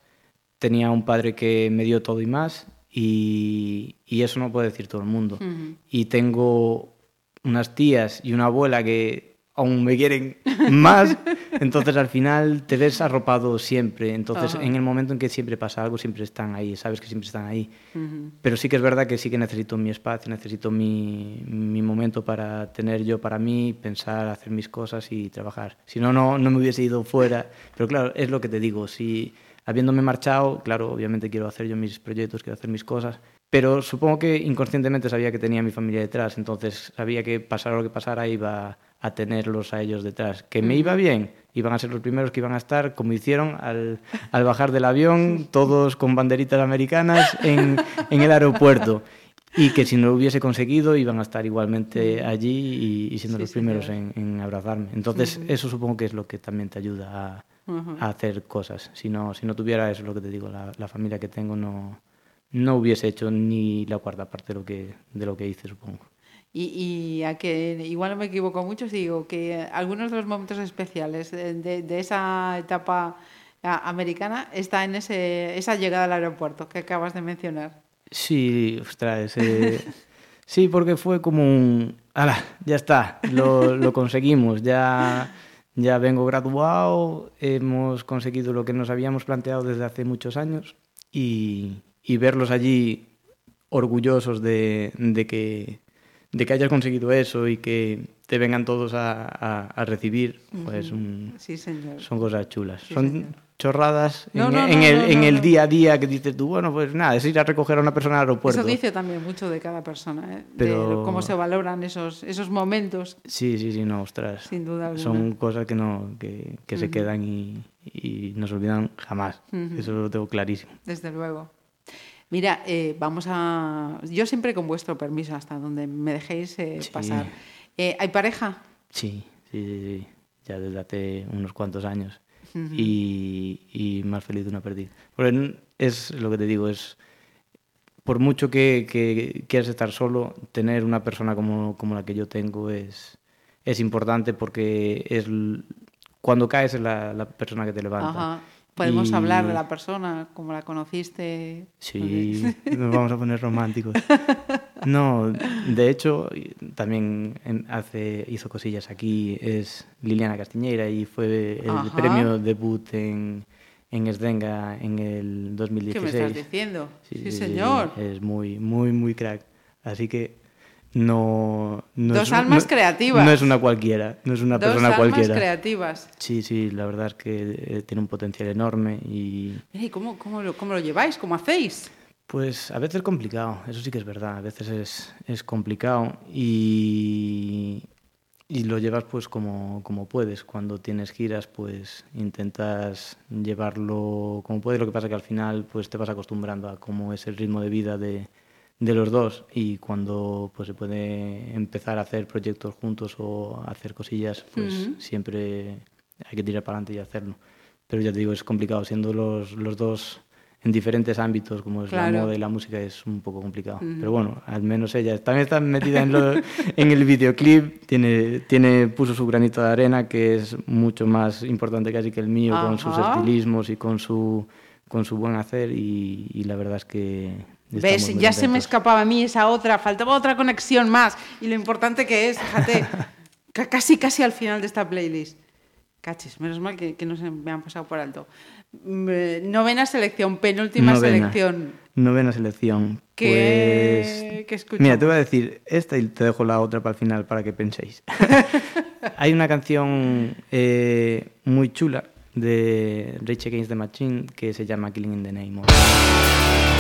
tenía un padre que me dio todo y más, y, y eso no puede decir todo el mundo. Ujú. Y tengo unas tías y una abuela que aún me quieren más, entonces al final te ves arropado siempre. Entonces, Ajá. en el momento en que siempre pasa algo, siempre están ahí, sabes que siempre están ahí. Ujú. Pero sí que es verdad que sí que necesito mi espacio, necesito mi, mi momento para tener yo para mí, pensar, hacer mis cosas y trabajar. Si no, no, no me hubiese ido fuera. Pero claro, es lo que te digo, si habiéndome marchado, claro, obviamente quiero hacer yo mis proyectos, quiero hacer mis cosas, pero supongo que inconscientemente sabía que tenía a mi familia detrás, entonces sabía que pasara lo que pasara iba a tenerlos a ellos detrás. Que me iba bien, iban a ser los primeros que iban a estar, como hicieron al, al bajar del avión, todos con banderitas americanas en, en el aeropuerto. Y que si no lo hubiese conseguido, iban a estar igualmente allí y, y siendo Sí, los primeros en, en abrazarme. Entonces, eso supongo que es lo que también te ayuda a, Ujú. a hacer cosas. Si no, si no tuviera eso, lo que te digo, la, la familia que tengo, no, no hubiese hecho ni la cuarta parte de lo que, de lo que hice, supongo. Y, y a que igual no me equivoco mucho si digo que algunos de los momentos especiales de, de- de esa etapa americana está en ese, esa llegada al aeropuerto que acabas de mencionar. Sí, ostras, eh, sí, porque fue como un, ¡Hala! Ya está, lo, lo conseguimos, ya, ya vengo graduado, hemos conseguido lo que nos habíamos planteado desde hace muchos años y, y verlos allí orgullosos de, de que, de que hayas conseguido eso y que te vengan todos a, a, a recibir, pues un, Sí, señor. son cosas chulas. Sí, son señor. Chorradas No, en, no, en no, el, en día a día que dices tú, bueno, pues nada, es ir a recoger a una persona al aeropuerto. Eso dice también mucho de cada persona, ¿eh? Pero- de cómo se valoran esos, esos momentos. Sí, sí, sí, no, ostras. Sin duda alguna. Son cosas que no que, que se quedan y, y no se olvidan jamás. Eso lo tengo clarísimo. Desde luego. Mira, eh, vamos a. Yo siempre con vuestro permiso, hasta donde me dejéis eh, Sí. pasar. Eh, ¿Hay pareja? Sí, sí, sí, sí. Ya desde hace unos cuantos años. Ujú. y, y más feliz de una perdida. Porque es lo que te digo, es por mucho que, que quieras estar solo, tener una persona como, como la que yo tengo es, es importante porque es cuando caes es la, la persona que te levanta. Ajá. Podemos Y- hablar de la persona, como la conociste. Sí, nos vamos a poner románticos. No, de hecho, también hace, hizo cosillas aquí, es Liliana Castiñeira y fue el Ajá. premio debut en, en Esdenga en el ¿Qué 2016. me estás diciendo? Sí, señor. Es muy, muy, muy crack. Así que no... no Dos es, almas no- creativas. No es una cualquiera, no es una Dos persona almas cualquiera. creativas. Sí, sí, la verdad es que eh, tiene un potencial enorme ¿y cómo, cómo, lo, cómo lo lleváis? ¿Cómo hacéis? Pues a veces es complicado, eso sí que es verdad, a veces es, es complicado y, y lo llevas pues como, como puedes. Cuando tienes giras pues intentas llevarlo como puedes, lo que pasa que al final pues te vas acostumbrando a cómo es el ritmo de vida de, de los dos y cuando pues se puede empezar a hacer proyectos juntos o hacer cosillas pues siempre hay que tirar para adelante y hacerlo. Pero ya te digo, es complicado, siendo los, los dos en diferentes ámbitos, como es Claro. la moda y la música, es un poco complicado. Pero bueno, al menos ella también está metida en, lo- en el videoclip, tiene, tiene, puso su granito de arena, que es mucho más importante casi que el mío, con sus estilismos y con su, con su buen hacer, y, y la verdad es que... ¿Ves? Ya se me escapaba a mí esa otra, faltaba otra conexión más. Y lo importante que es, fíjate, ca- casi, casi al final de esta playlist. Cachis, menos mal que, que no se me han pasado por alto. Mm, eh, Novena selección, penúltima Novena. selección. Novena selección. ¿Qué- Pues, qué? Mira, te voy a decir esta y te dejo la otra para el final para que penséis. Hay una canción eh, muy chula de Rage Against the Machine que se llama Killing in the Name of.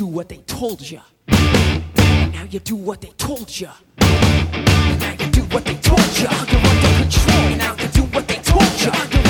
Do what they told you. Now you do what they told you. Now you do what they told you. You're under control. Now you do what they told you.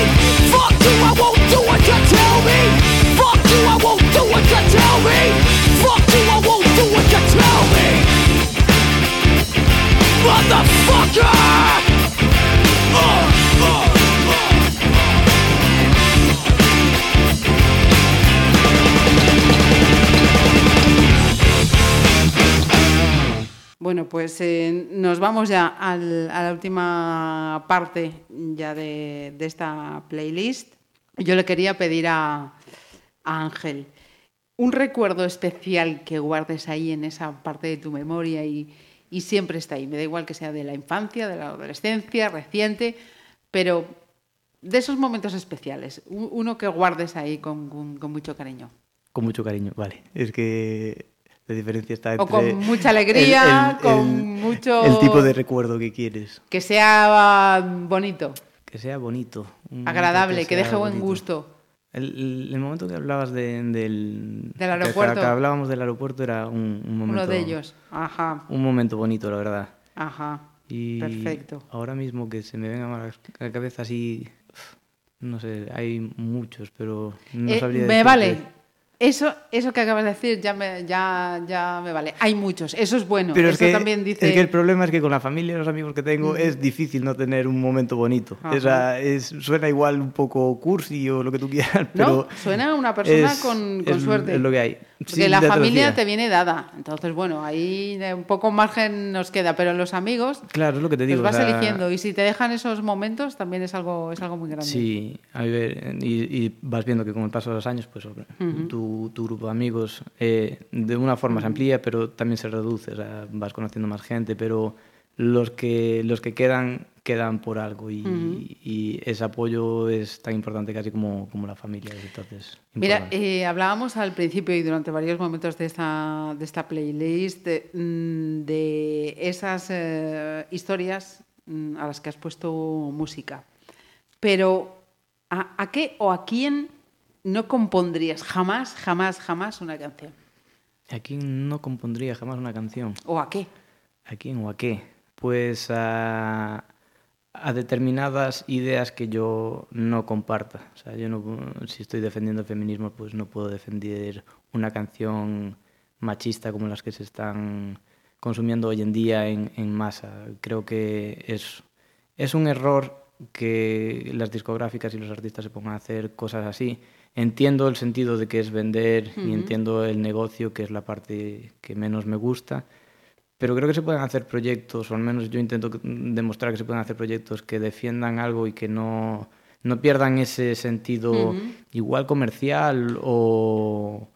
Bueno, pues eh, nos vamos ya a la última parte ya de, esta playlist. Yo le quería pedir a Ángel un recuerdo especial que guardes ahí en esa parte de tu memoria y, y siempre está ahí. Me da igual que sea de la infancia, de la adolescencia, reciente, pero de esos momentos especiales, uno que guardes ahí con, con- con mucho cariño. Con mucho cariño, vale. Es que la diferencia está O entre... con mucha alegría, con mucho- El tipo de recuerdo que quieres. Que sea bonito, Que sea bonito. agradable, que, sea deje buen bonito. gusto. El, el- momento que hablabas de- del... Del que- aeropuerto. Que, hablábamos del aeropuerto era un, un momento... Uno de ellos. Ajá, Un momento bonito, la verdad. ajá. Y Perfecto. ahora mismo que se me venga a la cabeza así... No sé, hay muchos, pero no Eh, sabría me decirte. vale. Eso, eso que acabas de decir ya me, ya, ya me vale. Hay muchos, eso es bueno. Pero es eso que, también dice. es que el problema es que con la familia y los amigos que tengo es difícil no tener un momento bonito. Esa es, suena igual un poco cursi o lo que tú quieras, pero... no, suena una persona es- con, con es- suerte. Es lo que hay. Porque la familia te viene dada. Entonces, bueno, ahí un poco margen nos queda, pero los amigos Claro, es lo que te digo. los vas o sea, eligiendo. Y si te dejan esos momentos, también es algo, es algo muy grande. Sí, a ver, y, y vas viendo que con el paso de los años, pues Ujú. Tu, tu grupo de amigos eh, de una forma se amplía, pero también se reduce, o sea, vas conociendo más gente, pero los que, los que quedan, quedan por algo y, ese apoyo es tan importante casi como, como la familia. Entonces, Mira, eh, hablábamos al principio y durante varios momentos de esta, de esta playlist de, mm, de esas eh, historias mm, a las que has puesto música. Pero, ¿a, a qué o a quién no compondrías jamás, jamás, jamás una canción? ¿A quién no compondría jamás una canción? ¿O a qué? ¿A quién o a qué? Pues a, a determinadas ideas que yo no comparta. O sea, yo no, si estoy defendiendo el feminismo, pues no puedo defender una canción machista como las que se están consumiendo hoy en día en, en masa. Creo que es, es un error que las discográficas y los artistas se pongan a hacer cosas así. Entiendo el sentido de que es vender y entiendo el negocio, que es la parte que menos me gusta, pero creo que se pueden hacer proyectos, o al menos yo intento demostrar que se pueden hacer proyectos que defiendan algo y que no, no pierdan ese sentido igual comercial o,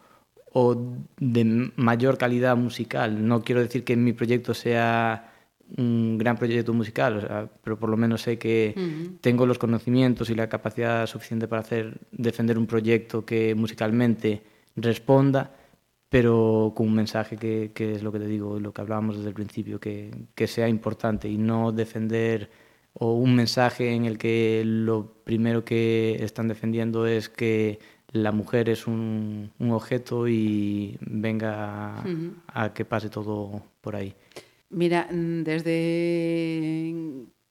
o de mayor calidad musical. No quiero decir que mi proyecto sea un gran proyecto musical, o sea, pero por lo menos sé que uh -huh. tengo los conocimientos y la capacidad suficiente para hacer defender un proyecto que musicalmente responda, pero con un mensaje que, que es lo que te digo, lo que hablábamos desde el principio, que, que sea importante y no defender o un mensaje en el que lo primero que están defendiendo es que la mujer es un, un objeto y venga uh -huh. a que pase todo por ahí. Mira, mm, desde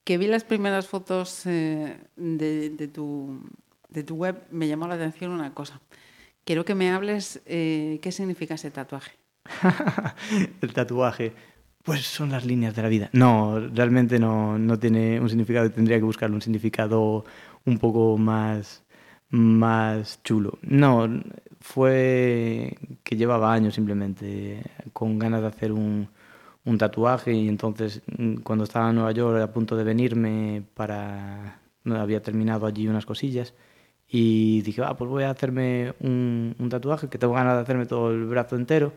que vi las primeras fotos eh, de, de, tu, de, tu, web, me llamó la atención una cosa. Quiero que me hables eh, qué significa ese tatuaje. El tatuaje, pues son las líneas de la vida. No, realmente no, no tiene un significado, tendría que buscarle un significado un poco más, más chulo. No, fue que llevaba años simplemente con ganas de hacer un un tatuaje y entonces mm, cuando estaba en Nueva York a punto de venirme para... Había terminado allí unas cosillas y dije, ah, pues voy a hacerme un, un, tatuaje que tengo ganas de hacerme todo el brazo entero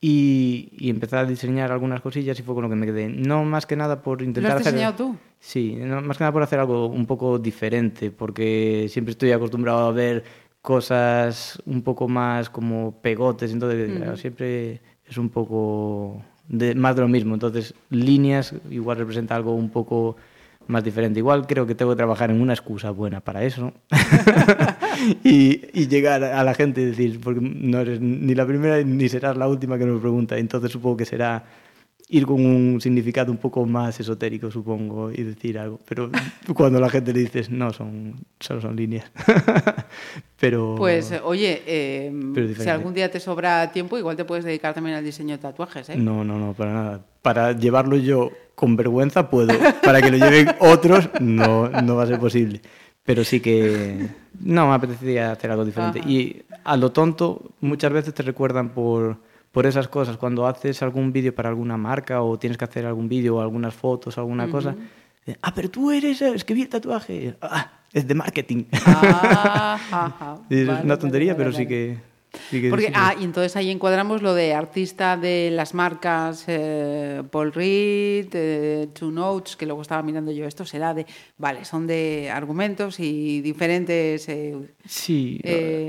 y, y empecé a diseñar algunas cosillas y fue con lo que me quedé. No más que nada por intentar ¿Lo has hacer... diseñado tú? Sí, no, más que nada por hacer algo un poco diferente porque siempre estoy acostumbrado a ver cosas un poco más como pegotes, entonces mm. siempre es un poco de más de lo mismo. Entonces, líneas igual representa algo un poco más diferente. Igual creo que tengo que trabajar en una excusa buena para eso y, y, llegar a la gente y decir, porque no eres ni la primera ni serás la última que nos pregunta. Entonces supongo que será ir con un significado un poco más esotérico, supongo, y decir algo. Pero cuando la gente le dices, no, son, solo son líneas. pero, pues, oye, eh, pero si algún día te sobra tiempo, igual te puedes dedicar también al diseño de tatuajes, ¿eh? No, no, no, para nada. Para llevarlo yo con vergüenza puedo. Para que lo lleven otros, no, no va a ser posible. Pero sí que... No, me apetecía hacer algo diferente. Ajá. Y a lo tonto, muchas veces te recuerdan por por esas cosas. Cuando haces algún vídeo para alguna marca o tienes que hacer algún vídeo o algunas fotos o alguna uh -huh. cosa, ah, pero tú eres, es que vi el tatuaje. Ah, es de marketing. Ah, ajá. es vale, una tontería, vale, vale, pero sí que Sí Porque, ah, y entonces ahí encuadramos lo de artista de las marcas eh, Paul Reed, eh, Two Notes, que luego estaba mirando yo, esto será de, vale, son de argumentos y diferentes eh, sí,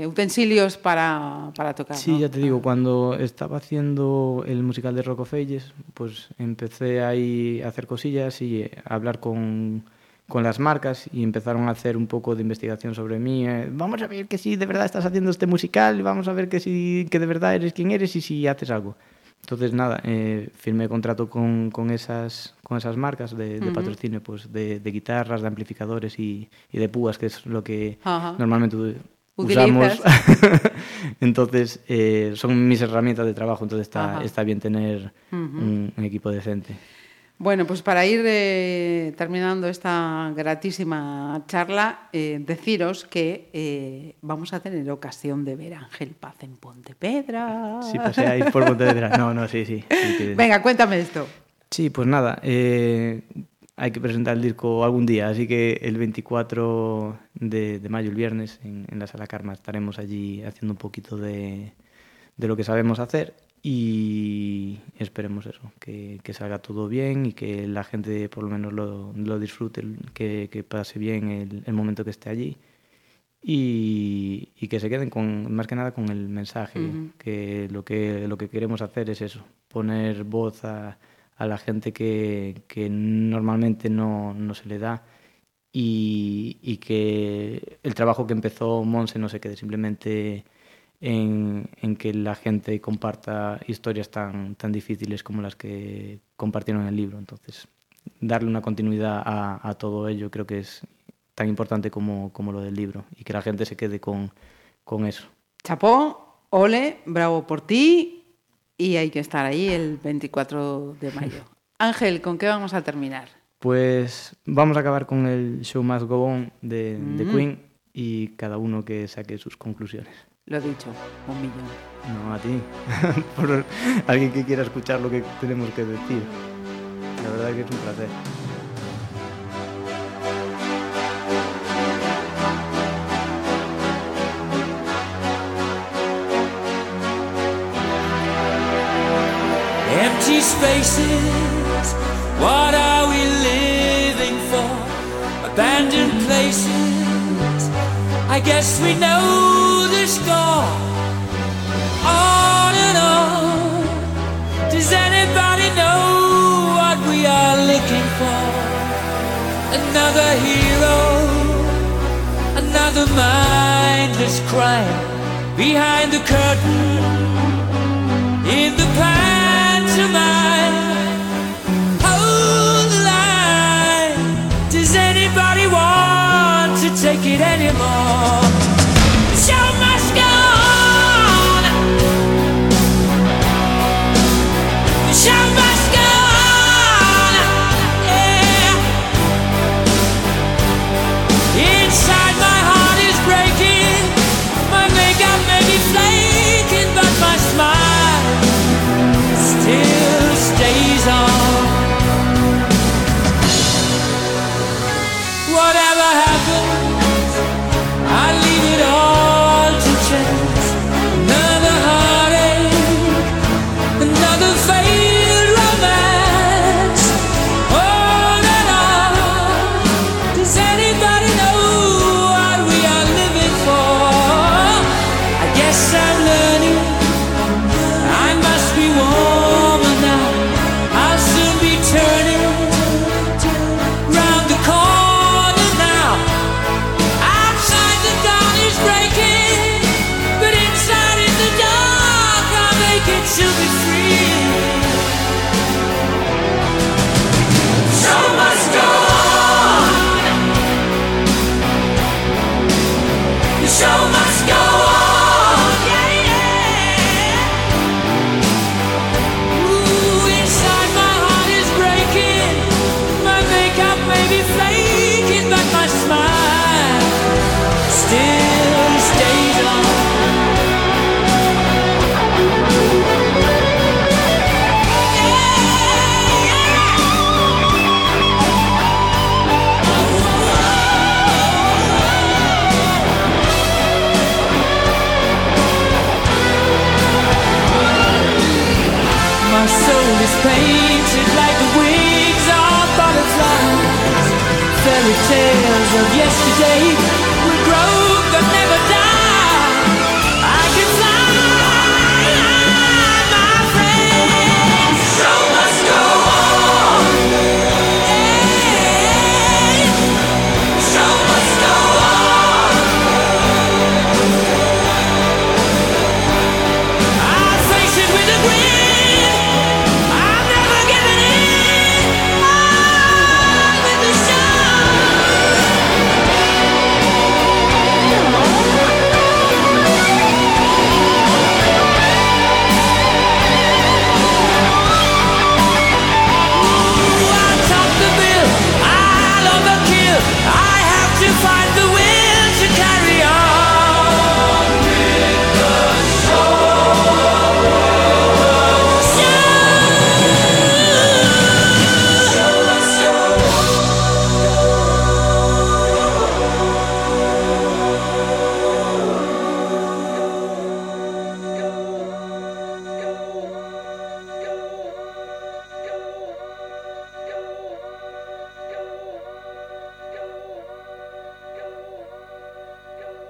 utensilios para, para tocar. Sí, ¿no? ya te digo, cuando estaba haciendo el musical de Rock of Ages, pues empecé ahí a hacer cosillas y a hablar con con las marcas y empezaron a hacer un poco de investigación sobre mí. Eh, vamos a ver que si de verdad estás haciendo este musical, vamos a ver que si que de verdad eres quien eres y si haces algo. Entonces, nada, eh, firmé contrato con, con, esas, con esas marcas de, de uh -huh. patrocinio, pues de, de, guitarras, de amplificadores y, y, de púas, que es lo que uh -huh. normalmente usamos. entonces, eh, son mis herramientas de trabajo, entonces está, uh -huh. está bien tener un equipo decente. Bueno, pues para ir eh, terminando esta gratísima charla, eh, deciros que eh, vamos a tener ocasión de ver a Ángel Paz en Pontevedra. Sí, paseáis por Pontevedra. No, no, sí, sí. Venga, cuéntame esto. Sí, pues nada, eh, hay que presentar el disco algún día, así que el 24 de, de mayo, el viernes, en, en, la Sala Karma, estaremos allí haciendo un poquito de, de lo que sabemos hacer y esperemos eso, que, que, salga todo bien y que la gente por lo menos lo, lo disfrute, que, que, pase bien el, el, momento que esté allí y, y, que se queden con más que nada con el mensaje, uh -huh. que, lo que lo que queremos hacer es eso, poner voz a, a la gente que, que normalmente no, no se le da y, y que el trabajo que empezó Monse no se quede simplemente en, en, que la gente comparta historias tan, tan difíciles como las que compartieron en el libro. Entonces, darle una continuidad a, a todo ello creo que es tan importante como, como, lo del libro y que la gente se quede con, con eso. Chapó, ole, bravo por ti y hay que estar ahí el 24 de mayo. Ángel, ¿con qué vamos a terminar? Pues vamos a acabar con el show más gobón de, mm -hmm. de Queen y cada uno que saque sus conclusiones. Lo he dicho, un millón. No, a ti. Por alguien que quiera escuchar lo que tenemos que decir. La verdad que es un placer. Empty spaces, what are we living for? Abandoned places, I guess we know. just go on and on. Does anybody know what we are looking for? Another hero, another mindless crime behind the curtain.